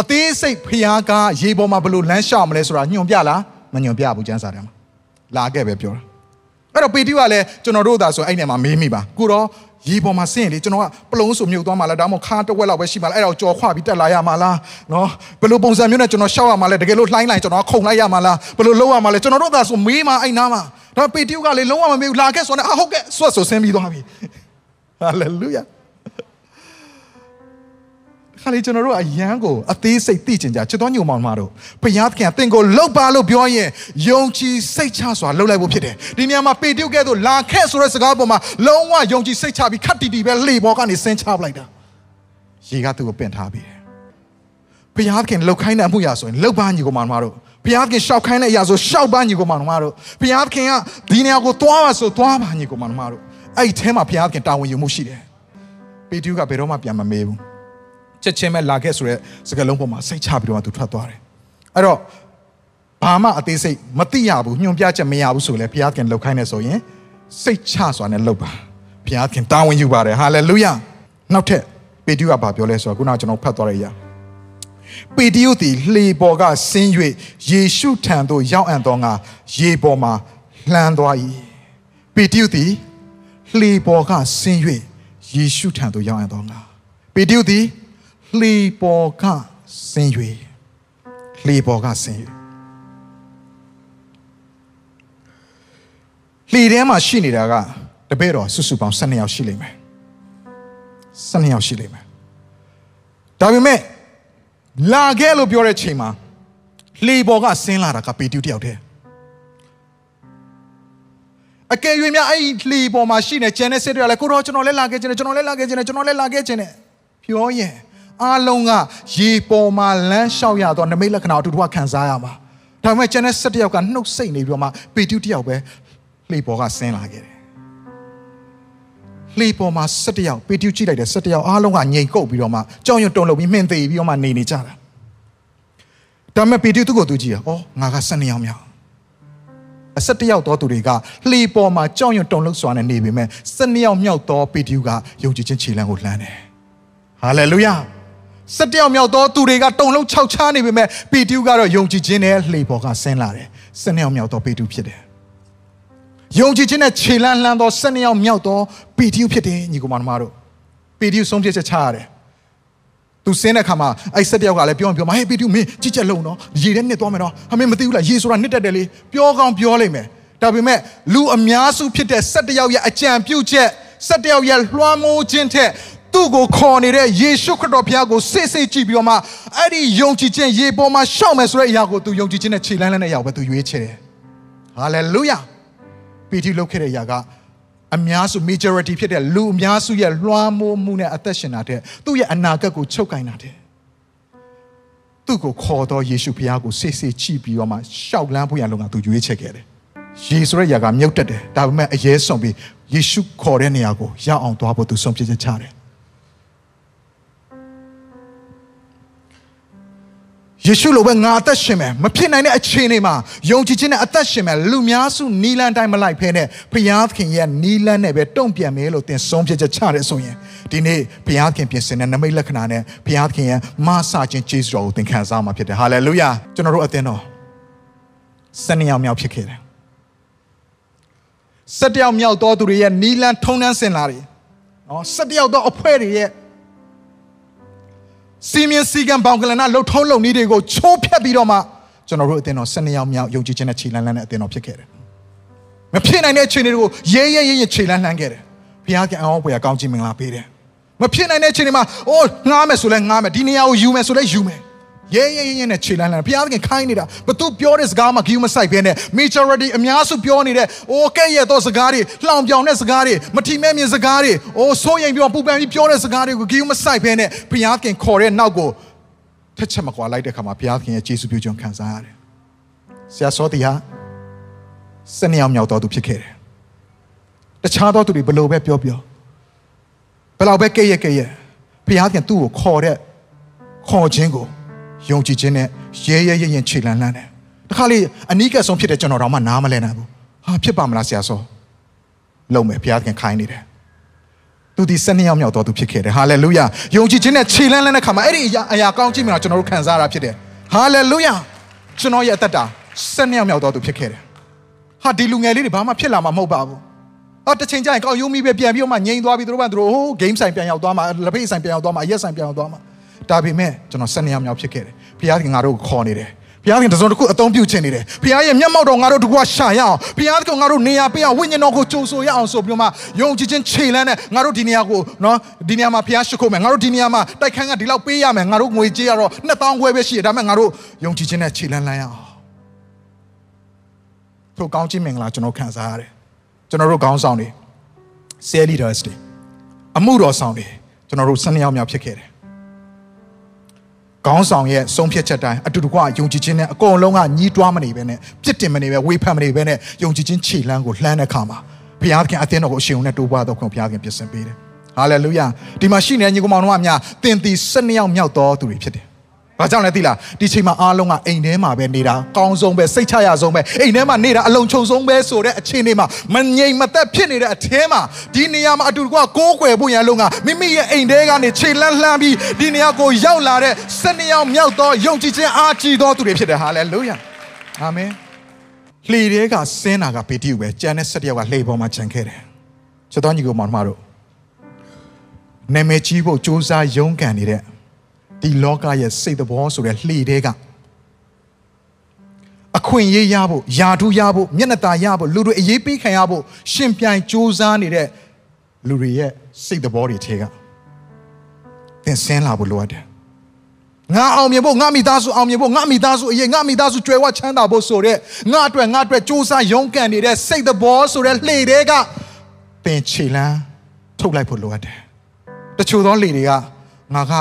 အသေးစိတ်ဖျားကားရေပေါ်မှာဘလို့လမ်းလျှောက်မလဲဆိုတာညွန်ပြလား မညွန်ပြဘူးကျမ်းစာထဲမှာလာခဲ့ပဲပြောတာအဲ့တော့ပေတိကလည်းကျွန်တော်တို့သာဆိုအဲ့နေမှာမေးမိပါကိုတော့ရေပေါ်မှာဆင်းရင်လေကျွန်တော်ကပလုံးဆိုမြုပ်သွားမှာလားဒါမှမဟုတ်ခါတစ်ဝက်လောက်ပဲရှိမှာလားအဲ့ဒါကိုကြော်ခွပြီးတက်လာရမှာလားနော်ဘယ်လိုပုံစံမျိုးနဲ့ကျွန်တော်ရှောက်ရမှာလဲတကယ်လို့လှိုင်းလိုက်ကျွန်တော်ခုန်လိုက်ရမှာလားဘယ်လိုလုပ်ရမှာလဲကျွန်တော်တို့ကဆိုမေးမှာအဲ့နားမှာဒါပေတရုကလေလုံးဝမမေးဘူးလာခဲ့ဆိုတော့အဟုတ်ကဲ့ဆွတ်ဆိုဆင်းပြီးသွားပြီဟာလေလုယာ ခါလေးကျွန်တော်တို့အယံကိုအသေးစိတ်သိကျင်ကြချစ်တော်ညုံမောင်မတို့ဘုရားသခင်ကသင်ကိုလှုပ်ပါလို့ပြောရင်ယုံကြည်စိတ်ချစွာလှုပ်လိုက်ဖို့ဖြစ်တယ်ဒီနေရာမှာပေတရုကဲ့သို့လာခဲ့ဆိုတဲ့စကားပေါ်မှာလုံးဝယုံကြည်စိတ်ချပြီးခတ်တီတီပဲလှေပေါ်ကနေဆင်းချပလိုက်တာရေကသူ့ကိုပင့်ထားပြီးတယ်ဘုရားသခင်လှုပ်ခိုင်းတဲ့အမှုရာဆိုရင်လှုပ်ပါညီကိုမောင်မတို့ဘုရားသခင်ရှောက်ခိုင်းတဲ့အရာဆိုရှောက်ပါညီကိုမောင်မတို့ဘုရားသခင်ကဒီနေရာကိုသွားပါဆိုသွားပါညီကိုမောင်မတို့အဲ့ဒီထဲမှာဘုရားသခင်တာဝန်ယူမှုရှိတယ်ပေတရုကဘယ်တော့မှပြန်မမေးဘူး ချက်ချင်းပဲလာခဲ့ဆိုတဲ့စကားလုံးပေါ်မှာစိတ်ချပြီးတော့သူထွက်သွားတယ်အဲ့တော့ဘာမှအသေးစိတ်မသိရဘူးညွှန်ပြချက်မရဘူးဆိုလဲဘုရားခင်လှုပ်ခိုင်းနေဆိုရင်စိတ်ချစွာနဲ့လှုပ်ပါဘုရားခင်တာဝန်ယူပါတယ်ဟာလေလုယာနောက်ထပ်ပေတရုကဘာပြောလဲဆိုတော့ခုနကကျွန်တော်ဖတ်သွားတဲ့အရာပေတရုသည်လှေပေါ်ကဆင်း၍ယေရှုထံသို့ရောက်အံ့သောငါရေပေါ်မှာလှမ်းသွား၏ပေတရုသည်လှေပေါ်ကဆင်း၍ယေရှုထံသို့ရောက်အံ့သောငါပေတရုသည် လှေပေါ်ကဆင်း၍လှေပေါ်ကဆင်း၍လှေထဲမှာရှိနေတာကတပည့်တော်စုစုပေါင်း12ယောက်ရှိလိမ့်မယ်12ယောက်ရှိလိမ့်မယ်ဒါပေမဲ့လာခဲ့လို့ပြောတဲ့ချိန်မှာလှေပေါ်ကဆင်းလာတာကပေတရုတယောက်တည်းအကယ်၍များအဲ့ဒီလှေပေါ်မှာရှိနေကျန်တဲ့စစ်တွေကလည်းကိုတော့ကျွန်တော်လည်းလာခဲ့ခြင်းနဲ့ကျွန်တော်လည်းလာခဲ့ခြင်းနဲ့ကျွန်တော်လည်းလာခဲ့ခြင်းနဲ့ပြောရင် အားလုံးကရေပေါ်မှာလမ်းလျှောက်ရတော့နမိတ်လက္ခဏာအတူတူခံစားရမှာဒါပေမဲ့ကျန်တဲ့၁၁ယောက်ကနှုတ်ဆိတ်နေပြီးတော့မှပေတုတယောက်ပဲလှေပေါ်ကဆင်းလာခဲ့တယ်လှေပေါ်မှာ၁၁ယောက်ပေတုကြည့်လိုက်တယ်၁၁ယောက်အားလုံးကငြိမ်ကုတ်ပြီးတော့မှကြောင်ရွံတုံလို့ပြီးမှင်သေးပြီးတော့မှနေနေကြတာဒါပေမဲ့ပေတုသူ့ကိုသူကြည့်ရအော်ငါက၁၂ယောက်မြောက်အဆက်တယောက်သောသူတွေကလှေပေါ်မှာကြောင်ရွံတုံလို့စွာနဲ့နေပေမဲ့၁၂ယောက်မြောက်သောပေတုကယုံကြည်ခြင်းခြေလှမ်းကိုလှမ်းတယ်ဟာလေလုယာ စက်တယောက်မြောက်သောသူတွေကတုံလုံးခြောက်ချားနေပေမဲ့ပေတရုကတော့ယုံကြည်ခြင်းနဲ့လှေပေါ်ကဆင်းလာတယ်စက်နှစ်ယောက်မြောက်သောပေတရုဖြစ်တယ်ယုံကြည်ခြင်းနဲ့ခြေလန်းလှမ်းသောစက်နှစ်ယောက်မြောက်သောပေတရုဖြစ်တယ်ညီကောင်မတို့ပေတရုဆုံးဖြတ်ချက်ချရတယ်သူဆင်းတဲ့ခါမှာအဲ့စက်တယောက်ကလည်းပြောပြောမဟေးပေတရုမင်းကြည့်ချက်လုံးနော်ရေထဲနှစ်သွားမယ်နော်အမေမသိဘူးလားရေဆိုတာနှစ်တက်တယ်လေပြောကောင်းပြောလိုက်မယ်ဒါပေမဲ့လူအများစုဖြစ်တဲ့စက်တယောက်ရဲ့အကြံပြုချက်စက်တယောက်ရဲ့လွှမ်းမိုးခြင်းထက် သူ့ကိုခေါ်နေတဲ့ယေရှုခရစ်တော်ဘုရားကိုစိတ်စိတ်ကြည့်ပြီးတော့မှအဲ့ဒီယုံကြည်ခြင်းရေပေါ်မှာရှောက်မယ်ဆိုတဲ့အရာကိုသူယုံကြည်ခြင်းနဲ့ခြေလန်းလန်းတဲ့အရာကိုပဲသူရွေးချယ်တယ်။ဟာလေလုယာ။ပီတိလုပ်ခဲ့တဲ့အရာကအများစု majority ဖြစ်တဲ့လူအများစုရဲ့လွှမ်းမိုးမှုနဲ့အသက်ရှင်တာတဲ့သူ့ရဲ့အနာဂတ်ကိုချုပ်ကင်တာတဲ့သူ့ကိုခေါ်တော့ယေရှုဘုရားကိုစိတ်စိတ်ကြည့်ပြီးတော့မှရှောက်လန်းဖို့ရလုံကသူရွေးချယ်ခဲ့တယ်။ယေဆိုတဲ့ຢာကမြုပ်တက်တယ်ဒါပေမဲ့အရေးဆုံးပြီးယေရှုခေါ်တဲ့နေရာကိုရောက်အောင်သွားဖို့သူဆုံးဖြတ်ချက်ချတယ် ယေရှုလိုပဲငါအသက်ရှင်မယ်မဖြစ်နိုင်တဲ့အခြေအနေမှာယုံကြည်ခြင်းနဲ့အသက်ရှင်မယ်လူများစုနီလန်းတိုင်းမလိုက်ဖဲနဲ့ဘုရားသခင်ရဲ့နီလန်းနဲ့ပဲတုံ့ပြန်မယ်လို့သင်ဆုံးဖြတ်ချက်ချရဲဆိုရင်ဒီနေ့ဘုရားသခင်ပြင်ဆင်တဲ့နမိတ်လက္ခဏာနဲ့ဘုရားသခင်ရဲ့မဆာခြင်းကျေးဇူးတော်ကိုသင်ခံစားမှာဖြစ်တယ်ဟာလေလုယာကျွန်တော်တို့အသင်းတော်စနေအောင်မြောက်ဖြစ်ခဲ့တယ်စက်တယောက်မြောက်တော်သူတွေရဲ့နီလန်းထုံနှန်းစင်လာတယ်နော်စက်တယောက်သောအဖွဲ့တွေရဲ့ စီမင်းစီကံဘောင်ကလနာလှုပ်ထုံးလုံနည်းတွေကိုချိုးဖျက်ပြီးတော့မှကျွန်တော်တို့အသင်းတော်12ယောက်မြောက်ယုံကြည်ခြင်းနဲ့ခြေလန်းလန်းတဲ့အသင်းတော်ဖြစ်ခဲ့တယ်။မဖြစ်နိုင်တဲ့အခြေအနေတွေကိုရဲရဲရဲရဲခြေလန်းလန်းခဲ့တယ်။ဘုရားကအောင်းပွဲကောင်းချီးမင်္ဂလာပေးတယ်။မဖြစ်နိုင်တဲ့အခြေအနေမှာအိုးငားမယ်ဆိုလဲငားမယ်ဒီနေရာကိုယူမယ်ဆိုလဲယူမယ်။ ရဲရဲရဲရဲနဲ့ခြေလန်းလန်းဘုရားသခင်ခိုင်းနေတာဘသူပြောတဲ့စကားမှဂီယူမဆိုင်ဘဲနဲ့ majority အများစုပြောနေတဲ့အိုးကဲ့ရဲ့တော့စကားတွေလှောင်ပြောင်တဲ့စကားတွေမထီမဲ့မြင်စကားတွေအိုးစိုးရင်ပြောပူပန်ပြီးပြောတဲ့စကားတွေကိုဂီယူမဆိုင်ဘဲနဲ့ဘုရားသခင်ခေါ်တဲ့နောက်ကိုထက်ချက်မကွာလိုက်တဲ့ခါမှာဘုရားသခင်ရဲ့ကျေးဇူးပြုခြင်းခံစားရတယ်။ဆရာစောတီဟာစနေအောင်မြောက်တော်သူဖြစ်ခဲ့တယ်။တခြားသောသူတွေဘလို့ပဲပြောပြောဘလောက်ပဲကဲ့ရဲ့ကဲ့ရဲ့ဘုရားသခင်သူ့ကိုခေါ်တဲ့ခေါ်ခြင်းကို ယုံကြည်ခြင်းနဲ့ရဲရဲရဲရဲခြေလန်းလန်းတယ်တခါလေအနီးကပ်ဆုံးဖြစ်တဲ့ကျွန်တော်တော့မှနားမလဲနိုင်ဘူးဟာဖြစ်ပါမလားဆရာစောလုံးမယ်ဘုရားခင်ခိုင်းနေတယ်သူဒီစနေရောက်မြောက်တော်သူဖြစ်ခဲ့တယ်ဟာလေလုယာယုံကြည်ခြင်းနဲ့ခြေလန်းလန်းတဲ့ခါမှာအဲ့ဒီအရာအရာကောင်းကြည့်မြင်တော့ကျွန်တော်တို့ခံစားရတာဖြစ်တယ်ဟာလေလုယာကျွန်တော်ရဲ့အသက်တာစနေရောက်မြောက်တော်သူဖြစ်ခဲ့တယ်ဟာဒီလူငယ်လေးတွေဘာမှဖြစ်လာမှာမဟုတ်ပါဘူးဟာတစ်ချိန်ကျရင်ကောက်ယုံမိပဲပြန်ပြီးတော့မှငြိမ်သွားပြီးသူတို့ကသူတို့ဟိုး game ဆိုင်ပြန်ရောက်သွားမှာလက်ဖေးဆိုင်ပြန်ရောက်သွားမှာအရက်ဆိုင်ပြန်ရောက်သွားမှာ ဒါပေမဲ့ကျွန်တော်၁၂ယောက်မြောက်ဖြစ်ခဲ့တယ်ဘုရားခင်ငါတို့ကိုခေါ်နေတယ်ဘုရားခင်တစုံတစ်ခုအသုံးပြုခြင်းနေတယ်ဘုရားရဲ့မျက်မှောက်တော်ငါတို့တကွာရှာရအောင်ဘုရားကငါတို့နေရာပေးအောင်ဝိညာဉ်တော်ကိုကြိုဆိုရအောင်ဆိုပြီးတော့မှယုံကြည်ခြင်းခြေလန်းနဲ့ငါတို့ဒီနေရာကိုနော်ဒီနေရာမှာဘုရားရှိခိုးမယ်ငါတို့ဒီနေရာမှာတိုက်ခန်းကဒီလောက်ပေးရမယ်ငါတို့ငွေကြေးရတော့2000ခွဲပဲရှိတယ်ဒါပေမဲ့ငါတို့ယုံကြည်ခြင်းနဲ့ခြေလန်းလန်းရအောင်ထိုကောင်းချီးမင်္ဂလာကျွန်တော်ခံစားရတယ်ကျွန်တော်တို့ခေါင်းဆောင်တွေ sales leaders တွေအမှုတော်ဆောင်တွေကျွန်တော်တို့12ယောက်မြောက်ဖြစ်ခဲ့တယ် ခေါင်းဆောင်ရဲ့ဆုံးဖြတ်ချက်တိုင်းအတူတကွယုံကြည်ခြင်းနဲ့အကုန်လုံးကညီးတွားမနေပဲနဲ့ပြစ်တင်မနေပဲဝေဖန်မနေပဲနဲ့ယုံကြည်ခြင်းခြေလှမ်းကိုလှမ်းတဲ့အခါမှာဘုရားသခင်အသင်းတော်ကိုအရှင်ုံနဲ့တိုးပွားတော့ခွင့်ဘုရားသခင်ပြင်ဆင်ပေးတယ်ဟာလေလုယာဒီမှာရှိနေတဲ့ညီကောင်မောင်တို့အများသင်သည်12ယောက်မြောက်တော်သူတွေဖြစ်တယ် ဘာကြောင့်လဲသိလားဒီချိန်မှာအားလုံးကအိမ်ထဲမှာပဲနေတာကောင်းဆုံးပဲစိတ်ချရဆုံးပဲအိမ်ထဲမှာနေတာအလုံးချုံဆုံးပဲဆိုတဲ့အခြေအနေမှာမငြိမ်မသက်ဖြစ်နေတဲ့အထဲမှာဒီနေရာမှာအတူတကွကိုးကွယ်ဖို့ရန်လုံးကမိမိရဲ့အိမ်ထဲကနေခြေလန်းလှမ်းပြီးဒီနေရာကိုရောက်လာတဲ့စနေယောက်မြောက်သောယုံကြည်ခြင်းအားကြီးသောသူတွေဖြစ်တယ်ဟာလေလုယာအာမင်လှေတွေကဆင်းတာကပေတိယူပဲကြံတဲ့၁၁ယောက်ကလှေပေါ်မှာခြံခဲ့တယ်ချက်တော်ညီကိုမောင်မတို့နာမည်ကြီးဖို့စူးစမ်းရုန်းကန်နေတဲ့ ဒီလောကရဲ့စိတ်သဘောဆိုတဲ့လှေတဲကအခွင့်အရေးရဖို့ယာထုရဖို့မျက်နှာตาရဖို့လူတွေအရေးပေးခံရဖို့ရှင်ပြိုင်စူးစမ်းနေတဲ့လူတွေရဲ့စိတ်သဘောတွေထဲကသင်ဆင်းလာဖို့လိုအပ်တယ်ငါအောင်မြင်ဖို့ငါမိသားစုအောင်မြင်ဖို့ငါမိသားစုအရေးငါမိသားစုကြွယ်ဝချမ်းသာဖို့ဆိုတဲ့ငါအတွက်ငါအတွက်စူးစမ်းရုန်းကန်နေတဲ့စိတ်သဘောဆိုတဲ့လှေတဲကသင်ခြေလန်းထုတ်လိုက်ဖို့လိုအပ်တယ်တချို့သောလှေတွေကငါက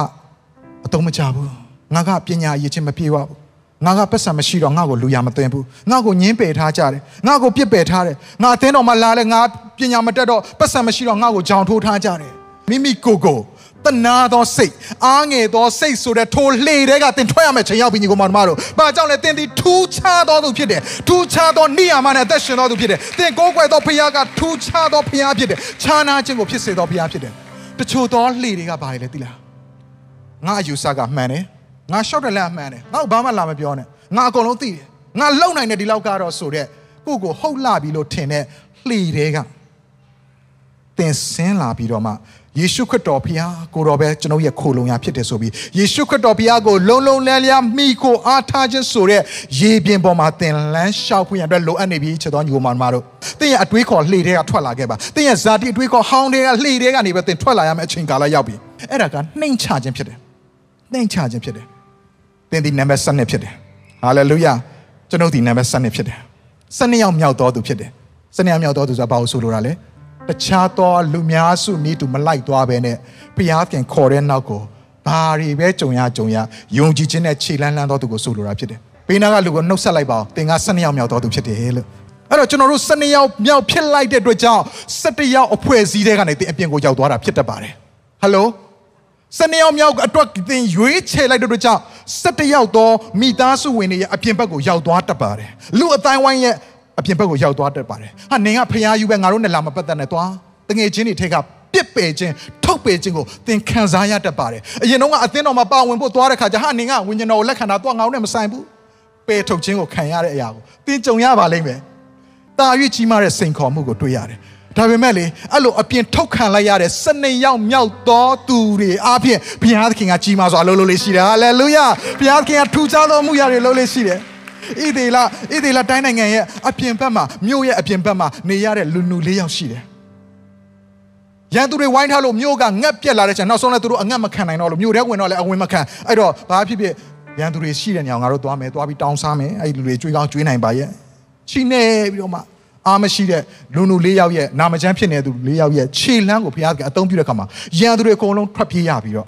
အတုံးမချဘူးငါကပညာရည်ချင်းမပြေပါဘူးငါကပတ်စံမရှိတော့ငါ့ကိုလူရမသွင်းဘူးငါ့ကိုညင်းပယ်ထားကြတယ်ငါ့ကိုပြစ်ပယ်ထားတယ်ငါအသင်းတော်မှာလာလဲငါပညာမတက်တော့ပတ်စံမရှိတော့ငါ့ကိုကြောင်ထိုးထားကြတယ်မိမိကိုယ်ကိုတနာသောစိတ်အားငယ်သောစိတ်ဆိုတဲ့ထိုလှေတွေကတင်ထွက်ရမယ့်ချိန်ရောက်ပြီညီကောင်မတို့။ဘာကြောင့်လဲတင်ဒီထူးခြားသောသူဖြစ်တယ်။ထူးခြားသောနေရာမှာနဲ့အသက်ရှင်သောသူဖြစ်တယ်။တင်ကိုးကွယ်သောဘုရားကထူးခြားသောဘုရားဖြစ်တယ်။ခြားနာခြင်းကိုဖြစ်စေသောဘုရားဖြစ်တယ်။တချို့သောလှေတွေကဘာလဲသိလား။ ငါအယူဆကမှန်တယ်ငါရှောက်တယ်လည်းမှန်တယ်ငါ့ဘာမှလာမပြောနဲ့ငါအကုန်လုံးသိတယ်ငါလုံနိုင်တဲ့ဒီလောက်ကတော့ဆိုတဲ့ကိုကိုဟုတ်လာပြီလို့ထင်တဲ့လှီတွေကတင်ဆင်းလာပြီးတော့မှယေရှုခရစ်တော်ဖျားကိုတော်ပဲကျွန်တော်ရဲ့ခိုလုံရဖြစ်တယ်ဆိုပြီးယေရှုခရစ်တော်ဖျားကိုလုံလုံလန်းလန်းမိကိုအားထားခြင်းဆိုတဲ့ရေပြင်ပေါ်မှာသင်လန်းလျှောက်ဖွင့်ရတဲ့လိုအပ်နေပြီချက်တော်ညီကောင်မတို့သင်ရဲ့အတွေးခေါ်လှေတွေကထွက်လာခဲ့ပါသင်ရဲ့ဇာတိအတွေးခေါ်ဟောင်းတွေကလှေတွေကနေပဲသင်ထွက်လာရမယ့်အချိန်ကာလရောက်ပြီအဲ့ဒါကနှိမ်ချခြင်းဖြစ်တယ် နှိမ်ချခြင်းဖြစ်တယ်သင်ဒီနံပါတ်7ဖြစ်တယ်ဟာလေလုယာကျွန်ုပ်ဒီနံပါတ်7ဖြစ်တယ်7ယောက်မြောက်တော်သူဖြစ်တယ်7ယောက်မြောက်တော်သူဆိုတာဘာလို့ဆိုလိုတာလဲတခြားသောလူများစုနည်းတူမလိုက်သွားပဲနဲ့ဘုရားခင်ခေါ်တဲ့နောက်ကိုဘာတွေပဲကြုံရကြုံရယုံကြည်ခြင်းနဲ့ခြေလန်းလန်းတော်သူကိုဆိုလိုတာဖြစ်တယ်ဘေးနားကလူကိုနှုတ်ဆက်လိုက်ပါအောင်သင်က7ယောက်မြောက်တော်သူဖြစ်တယ်လို့အဲ့တော့ကျွန်တော်တို့7ယောက်မြောက်ဖြစ်လိုက်တဲ့အတွက်ကြောင့်7ယောက်အဖွဲ့အစည်းတွေကနေသင်အပြင်ကိုရောက်သွားတာဖြစ်တတ်ပါတယ်ဟယ်လို စနေအောင်မြောက်အတွက်သင်ရွေးချယ်လိုက်တဲ့အတွက်ကြောင့်17ယောက်သောမိသားစုဝင်တွေရဲ့အပြင်ဘက်ကိုရောက်သွားတတ်ပါတယ်လူအတိုင်းဝိုင်းရဲ့အပြင်ဘက်ကိုရောက်သွားတတ်ပါတယ်ဟာနင်ကဖျားယူပဲငါတို့နဲ့လာမပတ်သက်နဲ့သွားတငယ်ချင်းတွေထက်ကပြစ်ပယ်ခြင်းထုတ်ပယ်ခြင်းကိုသင်ခံစားရတတ်ပါတယ်အရင်တော့ကအသင်းတော်မှာပါဝင်ဖို့သွားတဲ့ခါကျဟာနင်ကဝိညာဉ်တော်ကိုလက်ခံတာသွားငါတို့နဲ့မဆိုင်ဘူးပယ်ထုတ်ခြင်းကိုခံရတဲ့အရာကိုသင်ကြုံရပါလိမ့်မယ်တာ၍ကြီးမားတဲ့စိန်ခေါ်မှုကိုတွေ့ရတယ် ဒါပေမဲ့လေအဲ့လိုအပြင်ထုတ်ခံလိုက်ရတဲ့စနေရောက်မြောက်သောသူတွေအားဖြင့်ဘုရားသခင်ကကြီးမားစွာလှုပ်လို့လေးရှိတယ်ဟာလေလုယာဘုရားသခင်ကထူးခြားသောမှုရာတွေလှုပ်လေးရှိတယ်ဣဒေလဣဒေလတိုင်းနိုင်ငံရဲ့အပြင်ဘက်မှာမြို့ရဲ့အပြင်ဘက်မှာနေရတဲ့လူနူလေးယောက်ရှိတယ်ရန်သူတွေဝိုင်းထားလို့မြို့ကငက်ပြက်လာတဲ့ချိန်နောက်ဆုံးလည်းသူတို့အငက်မခံနိုင်တော့လို့မြို့ထဲဝင်တော့လည်းအဝင်မခံအဲ့တော့ဘာဖြစ်ဖြစ်ရန်သူတွေရှိတဲ့နေရာငါတို့သွားမယ်သွားပြီးတောင်းစားမယ်အဲ့ဒီလူတွေကြွေးကောင်းကြွေးနိုင်ပါရဲ့ချိနေပြီးတော့မှ အားမရှိတဲ့လူလူလေးယောက်ရဲ့နာမကျန်းဖြစ်နေတဲ့သူလေးယောက်ရဲ့ခြေလမ်းကိုဘုရားကအသုံးပြုတဲ့အခါမှာရန်သူတွေအကုန်လုံးထွက်ပြေးရပြီးတော့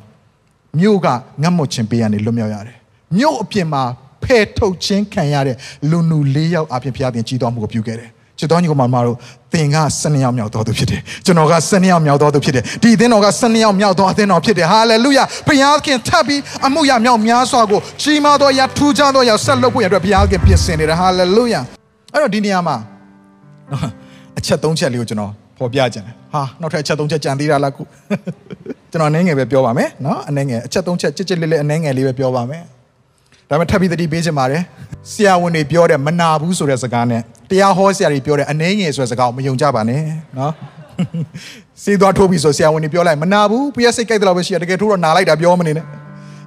မြို့ကငတ်မွတ်ခြင်းပေးရနေလွတ်မြောက်ရတယ်မြို့အပြင်မှာဖယ်ထုတ်ခြင်းခံရတဲ့လူလူလေးယောက်အပြင်ဘုရားသခင်ကြီးတော်မှုကိုပြုခဲ့တယ်ချစ်တော်ညီကောင်မတို့သင်က12ယောက်မြောက်တော်သူဖြစ်တယ်ကျွန်တော်က12ယောက်မြောက်တော်သူဖြစ်တယ်ဒီအသင်းတော်က12ယောက်မြောက်တော်အသင်းတော်ဖြစ်တယ်ဟာလေလုယာဘုရားခင်ထပ်ပြီးအမှုရမြောက်များစွာကိုကြီးမားသောအရာထူးခြားသောအရာဆက်လုပ်ဖို့ရတဲ့ဘုရားခင်ပြင်ဆင်နေတယ်ဟာလေလုယာအဲ့တော့ဒီနေရာမှာ အချက်၃ချက်လေးကိုကျွန်တော်ဖော်ပြခြင်းတယ်ဟာနောက်ထပ်အချက်၃ချက်ကြံသေးတာလားခုကျွန်တော်အနေငယ်ပဲပြောပါမယ်နော်အနေငယ်အချက်၃ချက်ကြစ်ကြစ်လေးလေးအနေငယ်လေးပဲပြောပါမယ်ဒါပေမဲ့ထပ်ပြီးသတိပေးချင်ပါတယ်ဆရာဝန်တွေပြောတဲ့မနာဘူးဆိုတဲ့စကားနဲ့တရားဟောဆရာတွေပြောတဲ့အနေငယ်ဆိုတဲ့စကားကိုမယုံကြပါနဲ့နော်စေးသွားထိုးပြီးဆိုဆရာဝန်တွေပြောလိုက်မနာဘူးပြည့်စိတ်ကြိုက်တယ်လို့ပဲရှိရတကယ်ထိုးတော့နာလိုက်တာပြောမနေနဲ့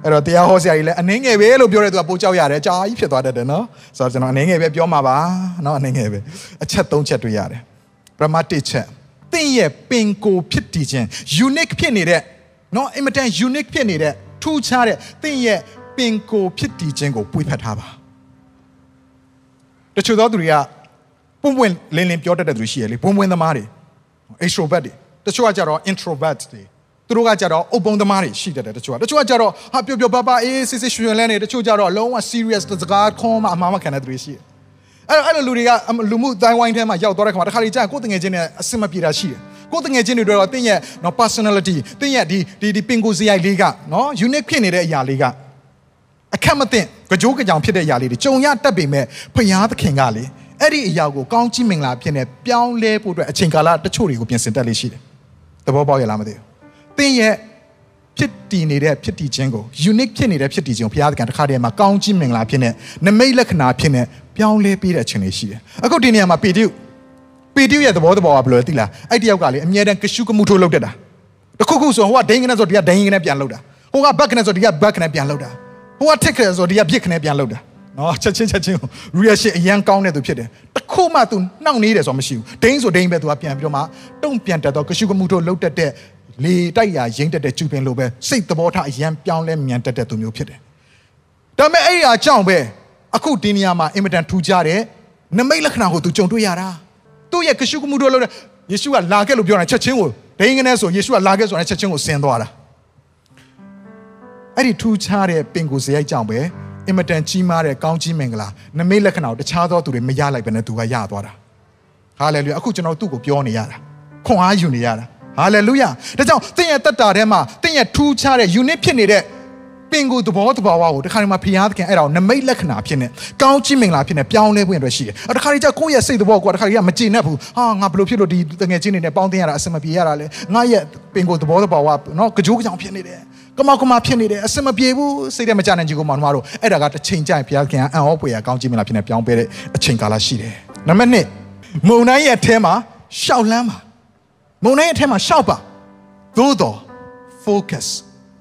အဲ့တော့တရားဟောဆရာကြီးလည်းအနေငယ်ပဲလို့ပြောတဲ့သူကပိုကြောက်ရတယ်ကြာကြီးဖြစ်သွားတတ်တယ်နော်ဆိုတော့ကျွန်တော်အနေငယ်ပဲပြောမှာပါနော်အနေငယ်ပဲအချက်၃ချက်တွေ့ရတယ်ပရမတ်တစ်ချက်သင်ရဲ့ပင်ကိုဖြစ်တည်ခြင်း unique ဖြစ်နေတဲ့နော်အင်မတန် unique ဖြစ်နေတဲ့ထူးခြားတဲ့သင်ရဲ့ပင်ကိုဖြစ်တည်ခြင်းကိုပွေဖက်ထားပါတချို့သောသူတွေကပွန့်ပွန့်လင်းလင်းပြောတတ်တဲ့သူရှိရလေပွန့်ပွန့်သမားတွေ extrovert တွေတချို့ကကြတော့ introvert တွေ သူတို့ကကြတော့အုပ်ပုံသမားတွေရှိတတ်တယ်တချို့ကတချို့ကကြတော့ဟာပျော်ပျော်ပါပါအေးစစ်စစ်ရွှင်ရွှင်လဲနေတချို့ကြတော့လုံးဝ serious တစကားခေါ်မှအမှားမခံတဲ့သူတွေရှိတယ်အဲ့အဲ့လိုလူတွေကလူမှုတိုင်းဝိုင်းထဲမှာရောက်သွားတဲ့ခါမှာတခါလေကြာကိုယ်တငယ်ချင်းနဲ့အဆင်မပြေတာရှိတယ်ကိုယ်တငယ်ချင်းတွေတော့တင်းရဲ့နော် personality တင်းရဲ့ဒီဒီဒီပင်ကိုစရိုက်လေးကနော် unique ဖြစ်နေတဲ့အရာလေးကအခက်မသိကြောကြောင်ဖြစ်တဲ့အရာလေးတွေကြုံရတတ်ပေမဲ့ဖျားသခင်ကလေအဲ့ဒီအရာကိုကောင်းကြီးမင်္ဂလာဖြစ်နေပြောင်းလဲဖို့အတွက်အချိန်ကာလတချို့တွေကိုပြင်ဆင်တတ်လေးရှိတယ်သဘောပေါက်ရလားမသိဘူး တင်းရဲ့ဖြစ်တည်နေတဲ့ဖြစ်တည်ခြင်းကို unique ဖြစ်နေတဲ့ဖြစ်တည်ခြင်းကိုဘုရားသခင်တစ်ခါတည်းမှာကောင်းကြီးမင်္ဂလာဖြစ်နေနမိတ်လက္ခဏာဖြစ်နေပြောင်းလဲပေးတဲ့အချိန်တွေရှိတယ်အခုဒီနေရာမှာပေတရုပေတရုရဲ့သဘောတဘောကဘယ်လိုလဲသိလားအဲ့တယောက်ကလေအမြဲတမ်းကရှုကမှုထိုးလုပ်တတ်တာတခုခုဆိုဟိုကဒိန်းကနေဆိုဒီကဒိန်းကနေပြန်လုပ်တာဟိုကဘက်ကနေဆိုဒီကဘက်ကနေပြန်လုပ်တာဟိုကထက်ခဲဆိုဒီကပြစ်ခနဲ့ပြန်လုပ်တာနော်ချက်ချင်းချက်ချင်း reaction အရန်ကောင်းတဲ့သူဖြစ်တယ်တခုမှ तू နှောင့်နေတယ်ဆိုမရှိဘူးဒိန်းဆိုဒိန်းပဲ तू ကပြန်ပြီးတော့မှတုံ့ပြန်တတ်တော့ကရှုကမှုထိုးလုပ်တတ်တဲ့ လေတိုက်ရာရင်းတတ်တဲ့ကျူပင်လိုပဲစိတ်သဘောထားအရန်ပြောင်းလဲမြန်တတ်တဲ့သူမျိုးဖြစ်တယ်ဒါပေမဲ့အဲ့ဒီအကြောင်းပဲအခုဒီနေရာမှာအင်မတန်ထူးခြားတဲ့နမိတ်လက္ခဏာကို तू ကြုံတွေ့ရတာသူ့ရဲ့ကရှုကမှုထိုးလုပ်တဲ့ယေရှုကလာခဲ့လို့ပြောတာချက်ချင်းကိုဒိန်းကနေဆိုယေရှုကလာခဲ့ဆိုတဲ့ချက်ချင်းကိုဆင်းသွားတာအဲ့ဒီထူးခြားတဲ့ပင်ကိုစရိုက်ကြောင့်ပဲအင်မတန်ကြီးမားတဲ့ကောင်းကြီးမင်္ဂလာနမိတ်လက္ခဏာကိုတခြားသောသူတွေမရလိုက်ဘဲနဲ့သူကရသွားတာဟာလေလုယာအခုကျွန်တော်သူ့ကိုပြောနေရတာခွန်အားယူနေရတာ ဟာလေလုယာဒါကြောင့်သင်ရဲ့တက်တာထဲမှာသင်ရဲ့ထူးခြားတဲ့ unit ဖြစ်နေတဲ့ပင်ကိုသဘောတဘာဝကိုတခါတည်းမှာဖျားသခင်အဲ့ဒါကိုနမိတ်လက္ခဏာဖြစ်နေကောင်းကြီးမင်္ဂလာဖြစ်နေပြောင်းလဲဖို့အတွက်ရှိတယ်။တခါတည်းကျကိုယ့်ရဲ့စိတ်သဘောကတခါတည်းကမကျေနပ်ဘူး။ဟာငါဘယ်လိုဖြစ်လို့ဒီတငယ်ချင်းတွေနဲ့ပေါင်းတင်ရတာအဆင်မပြေရတာလဲ။ငါရဲ့ပင်ကိုသဘောတဘာဝနော်ကြိုးကြောင်ဖြစ်နေတယ်။ကမောက်ကမဖြစ်နေတယ်အဆင်မပြေဘူးစိတ်ထဲမကြနိုင်ကြကိုမောင်တို့အဲ့ဒါကတစ်ချိန်ကျရင်ဘုရားခင်ကအံ့ဩဖွယ်ရကောင်းကြီးမင်္ဂလာဖြစ်နေပြောင်းပေးတဲ့အချိန်ကာလရှိတယ်။နံပါတ်1မုံတိုင်းရဲ့အထဲမှာရှောက်လန်းပါ မုံတိုင်းရဲ့အထဲမှာရှောက်ပါသို့တော့ focus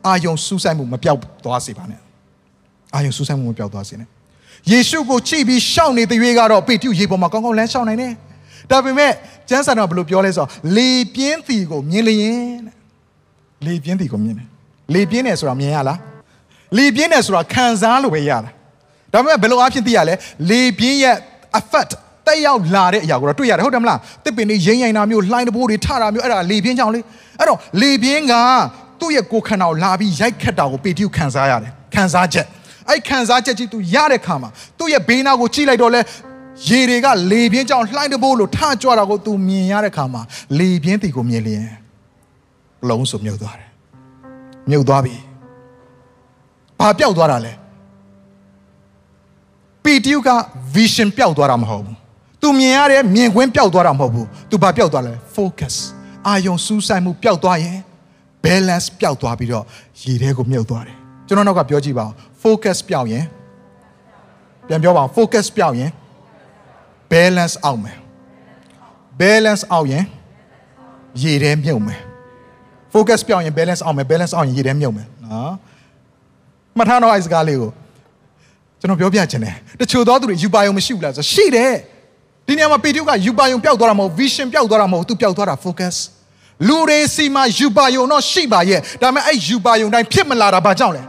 အာယုံစူးစိုက်မှုမပြောက်သွားစေပါနဲ့အာယုံစူးစိုက်မှုမပြောက်သွားစေနဲ့ယေရှုကိုကြည့်ပြီးရှောက်နေတဲ့ရွေးကတော့ပေတျုရေပေါ်မှာကောင်းကောင်းလမ်းရှောက်နိုင်တယ်ဒါပေမဲ့ကျမ်းစာတော်ဘယ်လိုပြောလဲဆိုတော့လေပြင်းတီကိုမြင်လျင်တဲ့လေပြင်းတီကိုမြင်တယ်လေပြင်းတယ်ဆိုတာမြင်ရလားလေပြင်းတယ်ဆိုတာခံစားလို့ပဲရတာဒါပေမဲ့ဘယ်လိုအဖြစ်သိရလဲလေပြင်းရဲ့ effect တက်ရောက်လာတဲ့အရာကိုတော့တွေ့ရတယ်ဟုတ်တယ်မလားတစ်ပင်တွေရိမ့်ရိုင်တာမျိုးလှိုင်းတဘိုးတွေထတာမျိုးအဲ့ဒါလေပြင်းကြောင့်လေအဲ့တော့လေပြင်းကသူ့ရဲ့ကိုယ်ခန္ဓာကိုလာပြီးရိုက်ခတ်တာကိုပေတျုခံစားရတယ်ခံစားချက်အဲ့ခံစားချက်ကြီး तू ရတဲ့ခါမှာသူ့ရဲ့ဘေးနားကိုကြည့်လိုက်တော့လဲရေတွေကလေပြင်းကြောင့်လှိုင်းတဘိုးလိုထကြွတာကို तू မြင်ရတဲ့ခါမှာလေပြင်းတီကိုမြင်လျင်လုံးစုံမြုပ်သွားတယ်မြုပ်သွားပြီဘာပျောက်သွားတာလဲပီတျုက vision ပျောက်သွားတာမဟုတ်ဘူး။ तू မြင်ရတဲ့မြင်ကွင်းပျောက်သွားတာမဟုတ်ဘူး။ तू ဘာပျောက်သွားလဲ focus အာယုံစူးစိုက်မှုပျောက်သွားရင် balance ပျောက်သွားပြီးတော့ရည်ထဲကိုမြုပ်သွားတယ်။ကျွန်တော်နောက်ကပြောကြည့်ပါဦး focus ပျောက်ရင်ပြန်ပြောပါဦး focus ပျောက်ရင် balance အောက်မယ်။ balance အောက်ရင်ရည်ထဲမြုပ်မယ်။ focus ပျောက်ရင် balance အောက်မယ် balance အောက်ရင်ရည်ထဲမြုပ်မယ်နော်။မှတ်ထားတော့အဲ့စကားလေးကိုကျွန်တော်ပြောပြချင်တယ်တချို့သောသူတွေယူပါယုံမရှိဘူးလားဆိုရှိတယ် ဒီနေရာမှာပေတရုကယူပါယုံပျောက်သွားတာမဟုတ် vision ပျောက်သွားတာမဟုတ်သူပျောက်သွားတာ focus လူတွေစီမှာယူပါယုံတော့ရှိပါရဲ့ဒါပေမဲ့အဲ့ယူပါယုံတိုင်းဖြစ်မလာတာဘာကြောင့်လဲ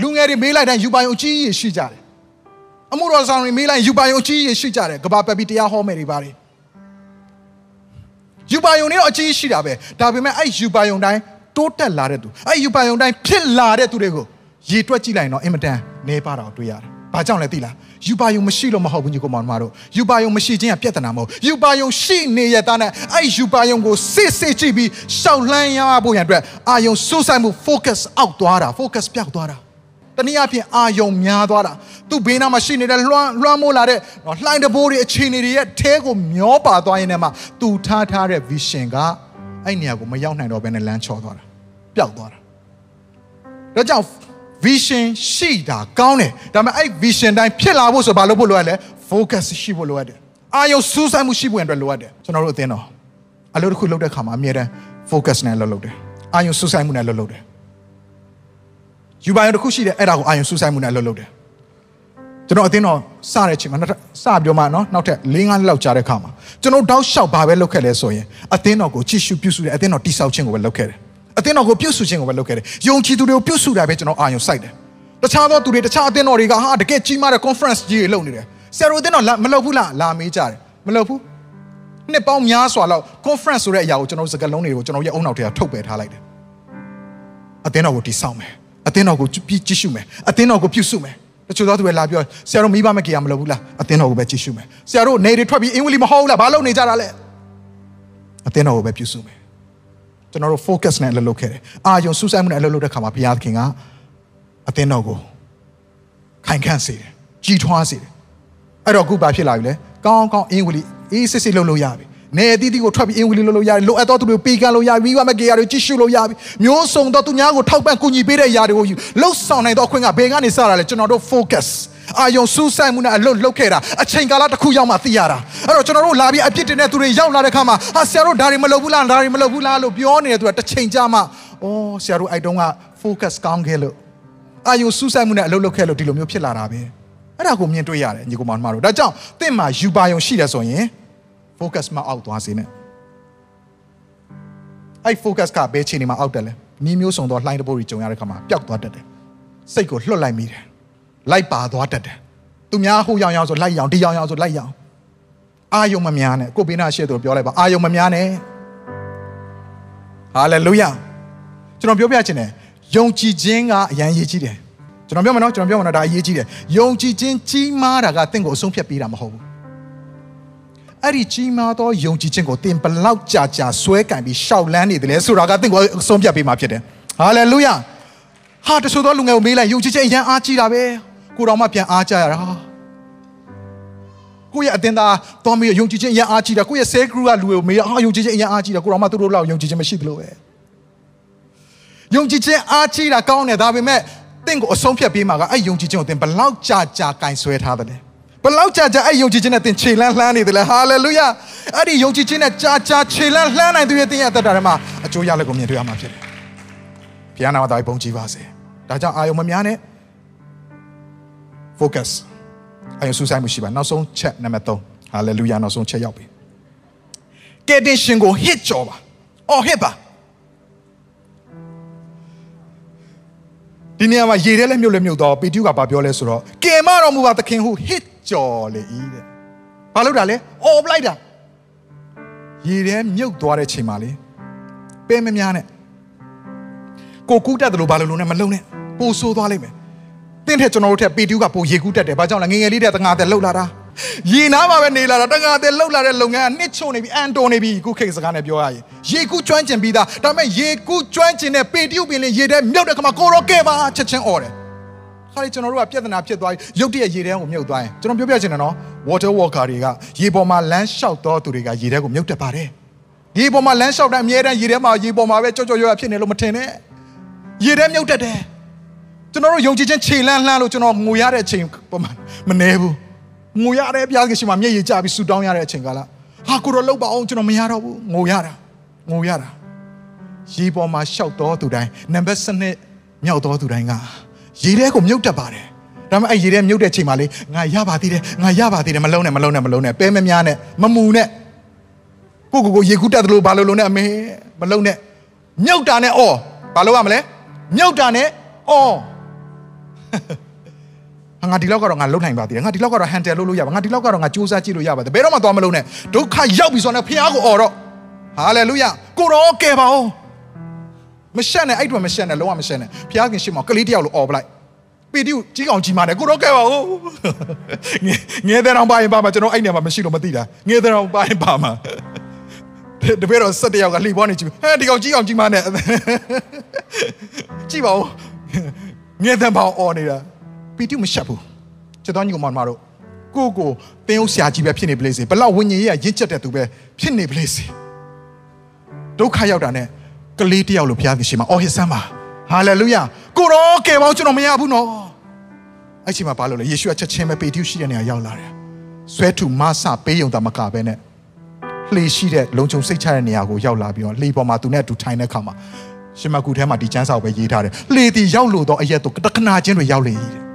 လူငယ်တွေမေးလိုက်တိုင်းယူပါယုံအကြီးကြီးရှိကြတယ်အမှုတော်ဆောင်တွေမေးလိုက်ယူပါယုံအကြီးကြီးရှိကြတယ်ကဘာပပီတရားဟောမယ်တွေပါတယ်ယူပါယုံတွေတော့အကြီးရှိတာပဲဒါပေမဲ့အဲ့ယူပါယုံတိုင်းတိုးတက်လာတဲ့သူအဲ့ယူပါယုံတိုင်းဖြစ်လာတဲ့သူတွေကိုရေတွက်ကြည့်လိုက်တော့အင်မတန်နေပါတာကိုတွေ့ရတယ်။ဘာကြောင့်လဲသိလား။ ယူပါယုံမရှိလို့မဟုတ်ဘူးညီကောင်မတို့။ယူပါယုံမရှိခြင်းကပြဿနာမဟုတ်။ယူပါယုံရှိနေရတဲ့နဲ့အဲ့ယူပါယုံကိုစစ်စစ်ကြည့်ပြီးရှောက်လှမ်းရဖို့ရန်အတွက်အာယုံစိုးဆိုင်မှု focus အောက်သွားတာ focus ပြောက်သွားတာ။တနည်းအားဖြင့်အာယုံများသွားတာ။သူ့ဘေးနားမှာရှိနေတဲ့လွှမ်းလွှမ်းမိုးလာတဲ့လှိုင်းတဘိုးတွေအခြေအနေတွေရဲ့အဲကိုမျောပါသွားရင်လည်းမှသူထားထားတဲ့ vision ကအဲ့နေရာကိုမရောက်နိုင်တော့ဘဲနဲ့လမ်းချော်သွားတာ။ပျောက်သွားတာ။ဒါကြောင့် vision ရှိတာကောင်းတယ်ဒါပေမဲ့အဲ့ vision တိုင်းဖြစ်လာဖို့ဆိုဘာလုပ်ဖို့လိုရလဲ focus ရှိဖို့လိုရတယ်အာယုံစူးစိုက်မှုရှိဖို့အတွက်လိုရတယ်ကျွန်တော်တို့အသင်းတော်အလုပ်တစ်ခုလုပ်တဲ့ခါမှာအမြဲတမ်း focus နဲ့လုပ်လုပ်တယ်အာယုံစူးစိုက်မှုနဲ့လုပ်လုပ်တယ်ယူပါယုံတစ်ခုရှိတယ်အဲ့ဒါကိုအာယုံစူးစိုက်မှုနဲ့လုပ်လုပ်တယ်ကျွန်တော်အသင်းတော်စတဲ့အချိန်မှာနောက်ထပ်စပြောမှနော်နောက်ထပ်၄၅နှစ်လောက်ကြာတဲ့ခါမှာကျွန်တော်တောက်လျှောက်ဘာပဲလုပ်ခဲ့လဲဆိုရင်အသင်းတော်ကိုကြည့်ရှုပြုစုတယ်အသင်းတော်တိဆောက်ခြင်းကိုပဲလုပ်ခဲ့တယ် အသင်းတော်ကိုပြုစုခြင်းကိုပဲလုပ်ခဲ့တယ်ယုံကြည်သူတွေကိုပြုစုတာပဲကျွန်တော်အာရုံစိုက်တယ်တခြားသောသူတွေတခြားအသင်းတော်တွေကဟာတကယ်ကြီးမားတဲ့ conference ကြီးတွေလုပ်နေတယ်ဆရာတို့အသင်းတော်မလုပ်ဘူးလားလာမေးကြတယ်မလုပ်ဘူးနှစ်ပေါင်းများစွာလောက် conference ဆိုတဲ့အရာကိုကျွန်တော်စကားလုံးတွေကိုကျွန်တော်ရဲ့အုံနောက်ထဲကထုတ်ပယ်ထားလိုက်တယ်အသင်းတော်ကိုတိဆောက်မယ်အသင်းတော်ကိုကြည့်ရှုမယ်အသင်းတော်ကိုပြုစုမယ်တချို့သောသူတွေလာပြောဆရာတို့မိဘမကေရမလုပ်ဘူးလားအသင်းတော်ကိုပဲကြည့်ရှုမယ်ဆရာတို့နေတွေထွက်ပြီးအင်္ဂလိပ်မဟုတ်ဘူးလားဘာလုပ်နေကြတာလဲအသင်းတော်ကိုပဲပြုစုမယ် ကျွန်တော်တို့ focus နဲ့အလုပ်လုပ်ခဲ့တယ်အာယုံစူးစိုက်မှုနဲ့အလုပ်လုပ်တဲ့ခါမှာဘုရားသခင်ကအသင်းတော်ကိုခိုင်ခန့်စေတယ်ကြီးထွားစေတယ်အဲ့တော့အခုဘာဖြစ်လာပြီလဲကောင်းကောင်းအင်္ဂလိပ်အေးစစ်စစ်လုပ်လို့ရပြီနေအသီးသီးကိုထွက်ပြီးအင်္ဂလိပ်လုပ်လို့ရတယ်လိုအပ်သောသူတွေကိုပေးကမ်းလို့ရပြီမိဘမကေရတွေကြည့်ရှုလို့ရပြီမျိုးစုံသောသူများကိုထောက်ပံ့ကူညီပေးတဲ့အရာတွေကိုယူလှုပ်ဆောင်နိုင်သောအခွင့်ကဘယ်ကနေစတာလဲကျွန်တော်တို့ focus အာယုံစူးစိုက်မှုနဲ့အလုပ်လုပ်ခဲ့တာအချိန်ကာလတစ်ခုရောက်မှသိရတာအဲ့တော့ကျွန်တော်တို့လာပြီးအပြစ်တင်တဲ့သူတွေရောက်လာတဲ့ခါမှာဟာဆရာတို့ဒါတွေမလုပ်ဘူးလားဒါတွေမလုပ်ဘူးလားလို့ပြောနေတဲ့သူကတစ်ချိန်ကြာမှအော်ဆရာတို့အဲ့တုန်းက focus ကောင်းခဲ့လို့အာယုံစူးစိုက်မှုနဲ့အလုပ်လုပ်ခဲ့လို့ဒီလိုမျိုးဖြစ်လာတာပဲအဲ့ဒါကိုမြင်တွေ့ရတယ်ညီကောင်မတို့ဒါကြောင့်တင့်မှာယူပါယုံရှိတယ်ဆိုရင် focus မအောက်သွားစေနဲ့အဲ့ focus ကဘယ်ချိန်နေမှာအောက်တယ်လဲနီးမျိုးစုံသောလှိုင်းတပိုးတွေကြုံရတဲ့ခါမှာပျောက်သွားတတ်တယ်စိတ်ကိုလွှတ်လိုက်မိတယ် လိုက်ပါသွားတတ်တယ်သူများဟိုရောင်ရောင်ဆိုလိုက်ရောင်ဒီရောင်ရောင်ဆိုလိုက်ရောင်အာယုံမများနဲ့ကိုပေးနာရှေ့သူပြောလိုက်ပါအာယုံမများနဲ့ဟာလေလုယာကျွန်တော်ပြောပြချင်တယ်ယုံကြည်ခြင်းကအရန်ရေးကြီးတယ်ကျွန်တော်ပြောမယ်နော်ကျွန်တော်ပြောမယ်နော်ဒါအရေးကြီးတယ်ယုံကြည်ခြင်းကြီးမားတာကတင့်ကိုအဆုံးဖြတ်ပေးတာမဟုတ်ဘူးအဲ့ဒီကြီးမားသောယုံကြည်ခြင်းကိုသင်ဘလောက်ကြာကြာဆွဲကင်ပြီးရှောက်လန်းနေတယ်လဲဆိုတာကသင်ကိုအဆုံးဖြတ်ပေးမှာဖြစ်တယ်ဟာလေလုယာဟာတချို့သောလူငယ်ကိုမေးလိုက်ယုံကြည်ခြင်းအရန်အားကြီးတာပဲ ကိုတော်မှပြန်အားကြရတာကိုရဲ့အတင်းသားတော်မီယုံကြည်ခြင်းအရန်အားကြီးတာကိုရဲ့ဆဲဂရုကလူကိုမေးဟာယုံကြည်ခြင်းအရန်အားကြီးတာကိုတော်မှသူတို့လောက်ယုံကြည်ခြင်းမရှိသလိုပဲယုံကြည်ခြင်းအားကြီးတာကောင်းတယ်ဒါပေမဲ့တင့်ကိုအဆုံးဖြတ်ပေးမှာကအဲ့ယုံကြည်ခြင်းကိုသင်ဘလောက်ကြာကြာကင်ဆွဲထားတယ်ဘလောက်ကြာကြာအဲ့ယုံကြည်ခြင်းနဲ့သင်ခြေလန်းလှမ်းနေတယ်လေဟာလေလုယာအဲ့ဒီယုံကြည်ခြင်းနဲ့ကြာကြာခြေလန်းလှမ်းနိုင်သူရဲ့သင်ရဲ့အသက်တာထဲမှာအကျိုးရလဒ်ကိုမြင်တွေ့ရမှာဖြစ်တယ်ဘုရားနာမတော်ပုံကြည်ပါစေဒါကြောင့်အာယုံမများနဲ့ focus အာယုံစူးစိုက်မှုရှိပါနောက်ဆုံးချက်နံပါတ်3 hallelujah နောက်ဆုံးချက်ရောက်ပြီကယ်တင်ရှင်ကို hit ကြော်ပါအော် hit ပါဒီနေရာမှာရေထဲလည်းမြုပ်လည်းမြုပ်တော့ပေတျုကဘာပြောလဲဆိုတော့ကယ်မတော်မူပါသခင်ဟု hit ကြော်လေဤတဲ့ဘာလို့တာလဲအော်ပလိုက်တာရေထဲမြုပ်သွားတဲ့ချိန်မှာလေပဲမများနဲ့ကိုကူးတက်တယ်လို့ဘာလို့လုံးနဲ့မလုံးနဲ့ပိုဆိုးသွားလိမ့်မယ် တင်းထက်ကျွန်တော်တို့ထက်ပေတျုကပိုရေကူးတက်တယ်ဘာကြောင့်လဲငငယ်လေးတဲ့တငါတဲ့လှုပ်လာတာရေနားမှာပဲနေလာတာတငါတဲ့လှုပ်လာတဲ့လုပ်ငန်းကနှစ်ချုံနေပြီအန်တော်နေပြီခုခေတ်စကားနဲ့ပြောရရင်ရေကူးကျွမ်းကျင်ပြီးသားဒါပေမဲ့ရေကူးကျွမ်းကျင်တဲ့ပေတျုပင်လေးရေထဲမြုပ်တဲ့ခါမှာကိုရောကဲပါချက်ချင်းអော်တယ်ခါလေကျွန်တော်တို့ကပြဿနာဖြစ်သွားပြီရုတ်တရက်ရေထဲကိုမြုပ်သွားရင်ကျွန်တော်ပြောပြချင်တယ်နော် water walker တွေကရေပေါ်မှာလမ်းလျှောက်တော့သူတွေကရေထဲကိုမြုပ်တတ်ပါတယ်ရေပေါ်မှာလမ်းလျှောက်တဲ့အမြဲတမ်းရေထဲမှာရေပေါ်မှာပဲကြောက်ကြောက်ရွံ့ရွံ့ဖြစ်နေလို့မထင်နဲ့ရေထဲမြုပ်တတ်တယ် ကျွန်တော်တို့ယုံကြည်ခြင်းခြေလန်းလှမ်းလို့ကျွန်တော်ငိုရတဲ့အချိန်ပုံမှန်မနေဘူးငိုရတဲ့ဘုရားခင်ရှင်မှာမျက်ရည်ကျပြီးဆူတောင်းရတဲ့အချိန်ကလာဟာကိုတော့လောက်ပါအောင်ကျွန်တော်မရတော့ဘူးငိုရတာငိုရတာရေပေါ်မှာရှောက်တော်သူတိုင်းနံပါတ်7မြောက်တော်သူတိုင်းကရေထဲကိုမြုပ်တတ်ပါတယ်ဒါပေမဲ့အဲ့ရေထဲမြုပ်တဲ့ချိန်မှာလေငါရပါသေးတယ်ငါရပါသေးတယ်မလုံးနဲ့မလုံးနဲ့မလုံးနဲ့ပဲမများနဲ့မမူနဲ့ကိုကိုကိုရေကူးတက်တယ်လို့ဘာလို့လုံးနဲ့အမေမလုံးနဲ့မြုပ်တာနဲ့အော်ဘာလို့ရမလဲမြုပ်တာနဲ့အော် ငါဒီလောက်ကတော့ငါလုံနိုင်ပါသေးတယ်ငါဒီလောက်ကတော့ဟန်တယ်လုပ်လို့ရပါငါဒီလောက်ကတော့ငါစူးစမ်းကြည့်လို့ရပါတယ်ဘယ်တော့မှသွားမလုံးနဲ့ဒုက္ခရောက်ပြီဆိုတော့ဖခင်ကိုអော်တော့ဟာလေလုယာကိုရောကဲပါဦးမရှက်နဲ့အဲ့တွင်မရှက်နဲ့လုံးဝမရှက်နဲ့ဖခင်ရှင်မောကလေးတယောက်လိုអော်ပလိုက်ပီတိကိုကြီးကောင်ကြီးမာတယ်ကိုရောကဲပါဦးငယ်တဲ့အောင်ပါရင်ပါမှာကျွန်တော်အဲ့နေမှာမရှိလို့မသိတာငယ်တဲ့အောင်ပါရင်ပါမှာတပည့်တော်၁၁ယောက်ကလှီပွားနေကြည့်ဟဲ့ဒီကောင်ကြီးကောင်ကြီးမာနဲ့ကြည့်ပါဦး ငယ်တဲ့ပေါင်းអော်နေတာပီတိမရှက်ဘူးချက်တော်ညီကောင်မတို့ကိုကိုတင်းဦးဆရာကြီးပဲဖြစ်နေပလေစေဘလောက်ဝิญဉ်ရေးရရင့်ချက်တဲ့သူပဲဖြစ်နေပလေစေဒုက္ခရောက်တာနဲ့ကလေးတယောက်လိုဘုရားသခင်ရှိမှာအော်ဟစ်ဆမ်းပါဟာလေလုယာကိုရောကယ်ပေါင်းကျွန်တော်မရဘူးနော်အဲ့ချိန်မှာဘာလို့လဲယေရှုကချက်ချင်းပဲပေတျုရှိတဲ့နေရာရောက်လာတယ်ဆွဲထုမဆပေးယုံတာမကပဲနဲ့လှေရှိတဲ့လုံခြုံစိတ်ချတဲ့နေရာကိုရောက်လာပြီးတော့လှေပေါ်မှာသူနဲ့အတူထိုင်တဲ့အခါမှာ ရှင်မကူထဲမှာဒီကျမ်းစာကိုပဲရေးထားတယ်လှေတီရောက်လို့တော့အရက်တော့တခဏချင်းတွေရောက်လေတဲ့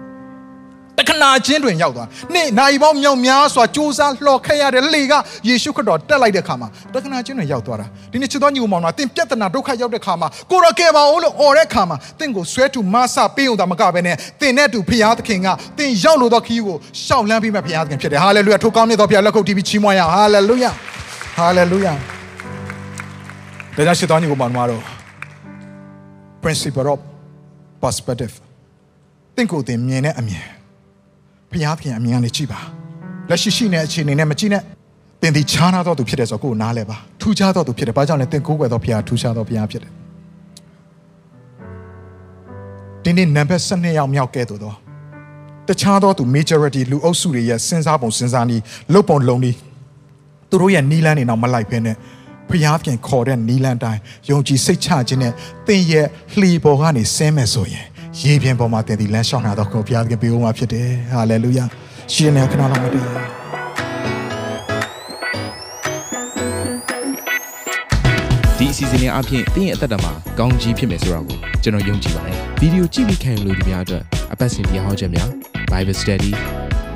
တခဏချင်းတွင်ရောက်သွားနေ့နိုင်ပေါင်းမြောက်များစွာစူးစမ်းလှော်ခဲ့ရတဲ့လေကယေရှုခရစ်တော်တက်လိုက်တဲ့အခါမှာတခဏချင်းတွင်ရောက်သွားတာဒီနေ့ချစ်တော်ညီကိုမောင်တော်တင်ပြဿနာဒုက္ခရောက်တဲ့အခါမှာကိုရကယ်ပါဦးလို့អော်တဲ့အခါမှာတင့်ကိုဆွဲတူမဆပေးုံတာမကပဲနဲ့တင်နဲ့တူဖျားသခင်ကတင်ရောက်လို့တော့ခီးကိုရှောက်လန်းပြီးမှဖျားသခင်ဖြစ်တယ်ဟာလေလုယာထိုကောင်းမြတ်သောဖျားလက်ခုပ်တီးပြီးချီးမွမ်းရအောင်ဟာလေလုယာဟာလေလုယာဒါကြောင့်ချစ်တော်ညီကိုမောင်တော် principle of perspective တင့်ကိုတင်မြင်တဲ့အမြင်ဘုရားခင်အမြင်ကနေကြည့်ပါလက်ရှိရှိနေတဲ့အခြေအနေနဲ့မကြည့်နဲ့တင်ဒီခြားနာတော့သူဖြစ်တယ်ဆိုတော့ကိုယ်နားလဲပါထူးခြားတော့သူဖြစ်တယ်ဘာကြောင့်လဲတင်ကိုးကွယ်တော့ဘုရားထူးခြားတော့ဘုရားဖြစ်တယ်ဒီနေ့နံပါတ်12ယောက်မြောက်ကဲ့သို့တော့တခြားသောသူ majority လူအုပ်စုတွေရဲ့စဉ်းစားပုံစဉ်းစားနည်းလုပ်ပုံလုံးနည်းသူတို့ရဲ့နီးလန်းနေတော့မလိုက်ဖ ೇನೆ ဖျားပြန်ခေါ်တဲ့နီးလန်းတိုင်းယုံကြည်စိတ်ချခြင်းနဲ့သင်ရဲ့လှီပေါ်ကနေဆင်းမယ်ဆိုရင်ရေပြင်ပေါ်မှာသင်ဒီလမ်းလျှောက်နာတော့ကိုဘုရားသခင်ပေးဦးမှာဖြစ်တယ်ဟာလေလုယာရှင်နေခဏလောက်မတည်ဒီအစီအစဉ်လေးအပြင်တင်းရဲ့အသက်တာမှာကောင်းကြီးဖြစ်မယ်ဆိုတာကိုကျွန်တော်ယုံကြည်ပါတယ်ဗီဒီယိုကြည့်ပြီးခံယူလို့ဒီများအတွက်အပတ်စဉ်တရားဟောခြင်းများ Bible Study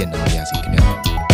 ပြန်လာပါရစေခင်ဗျာ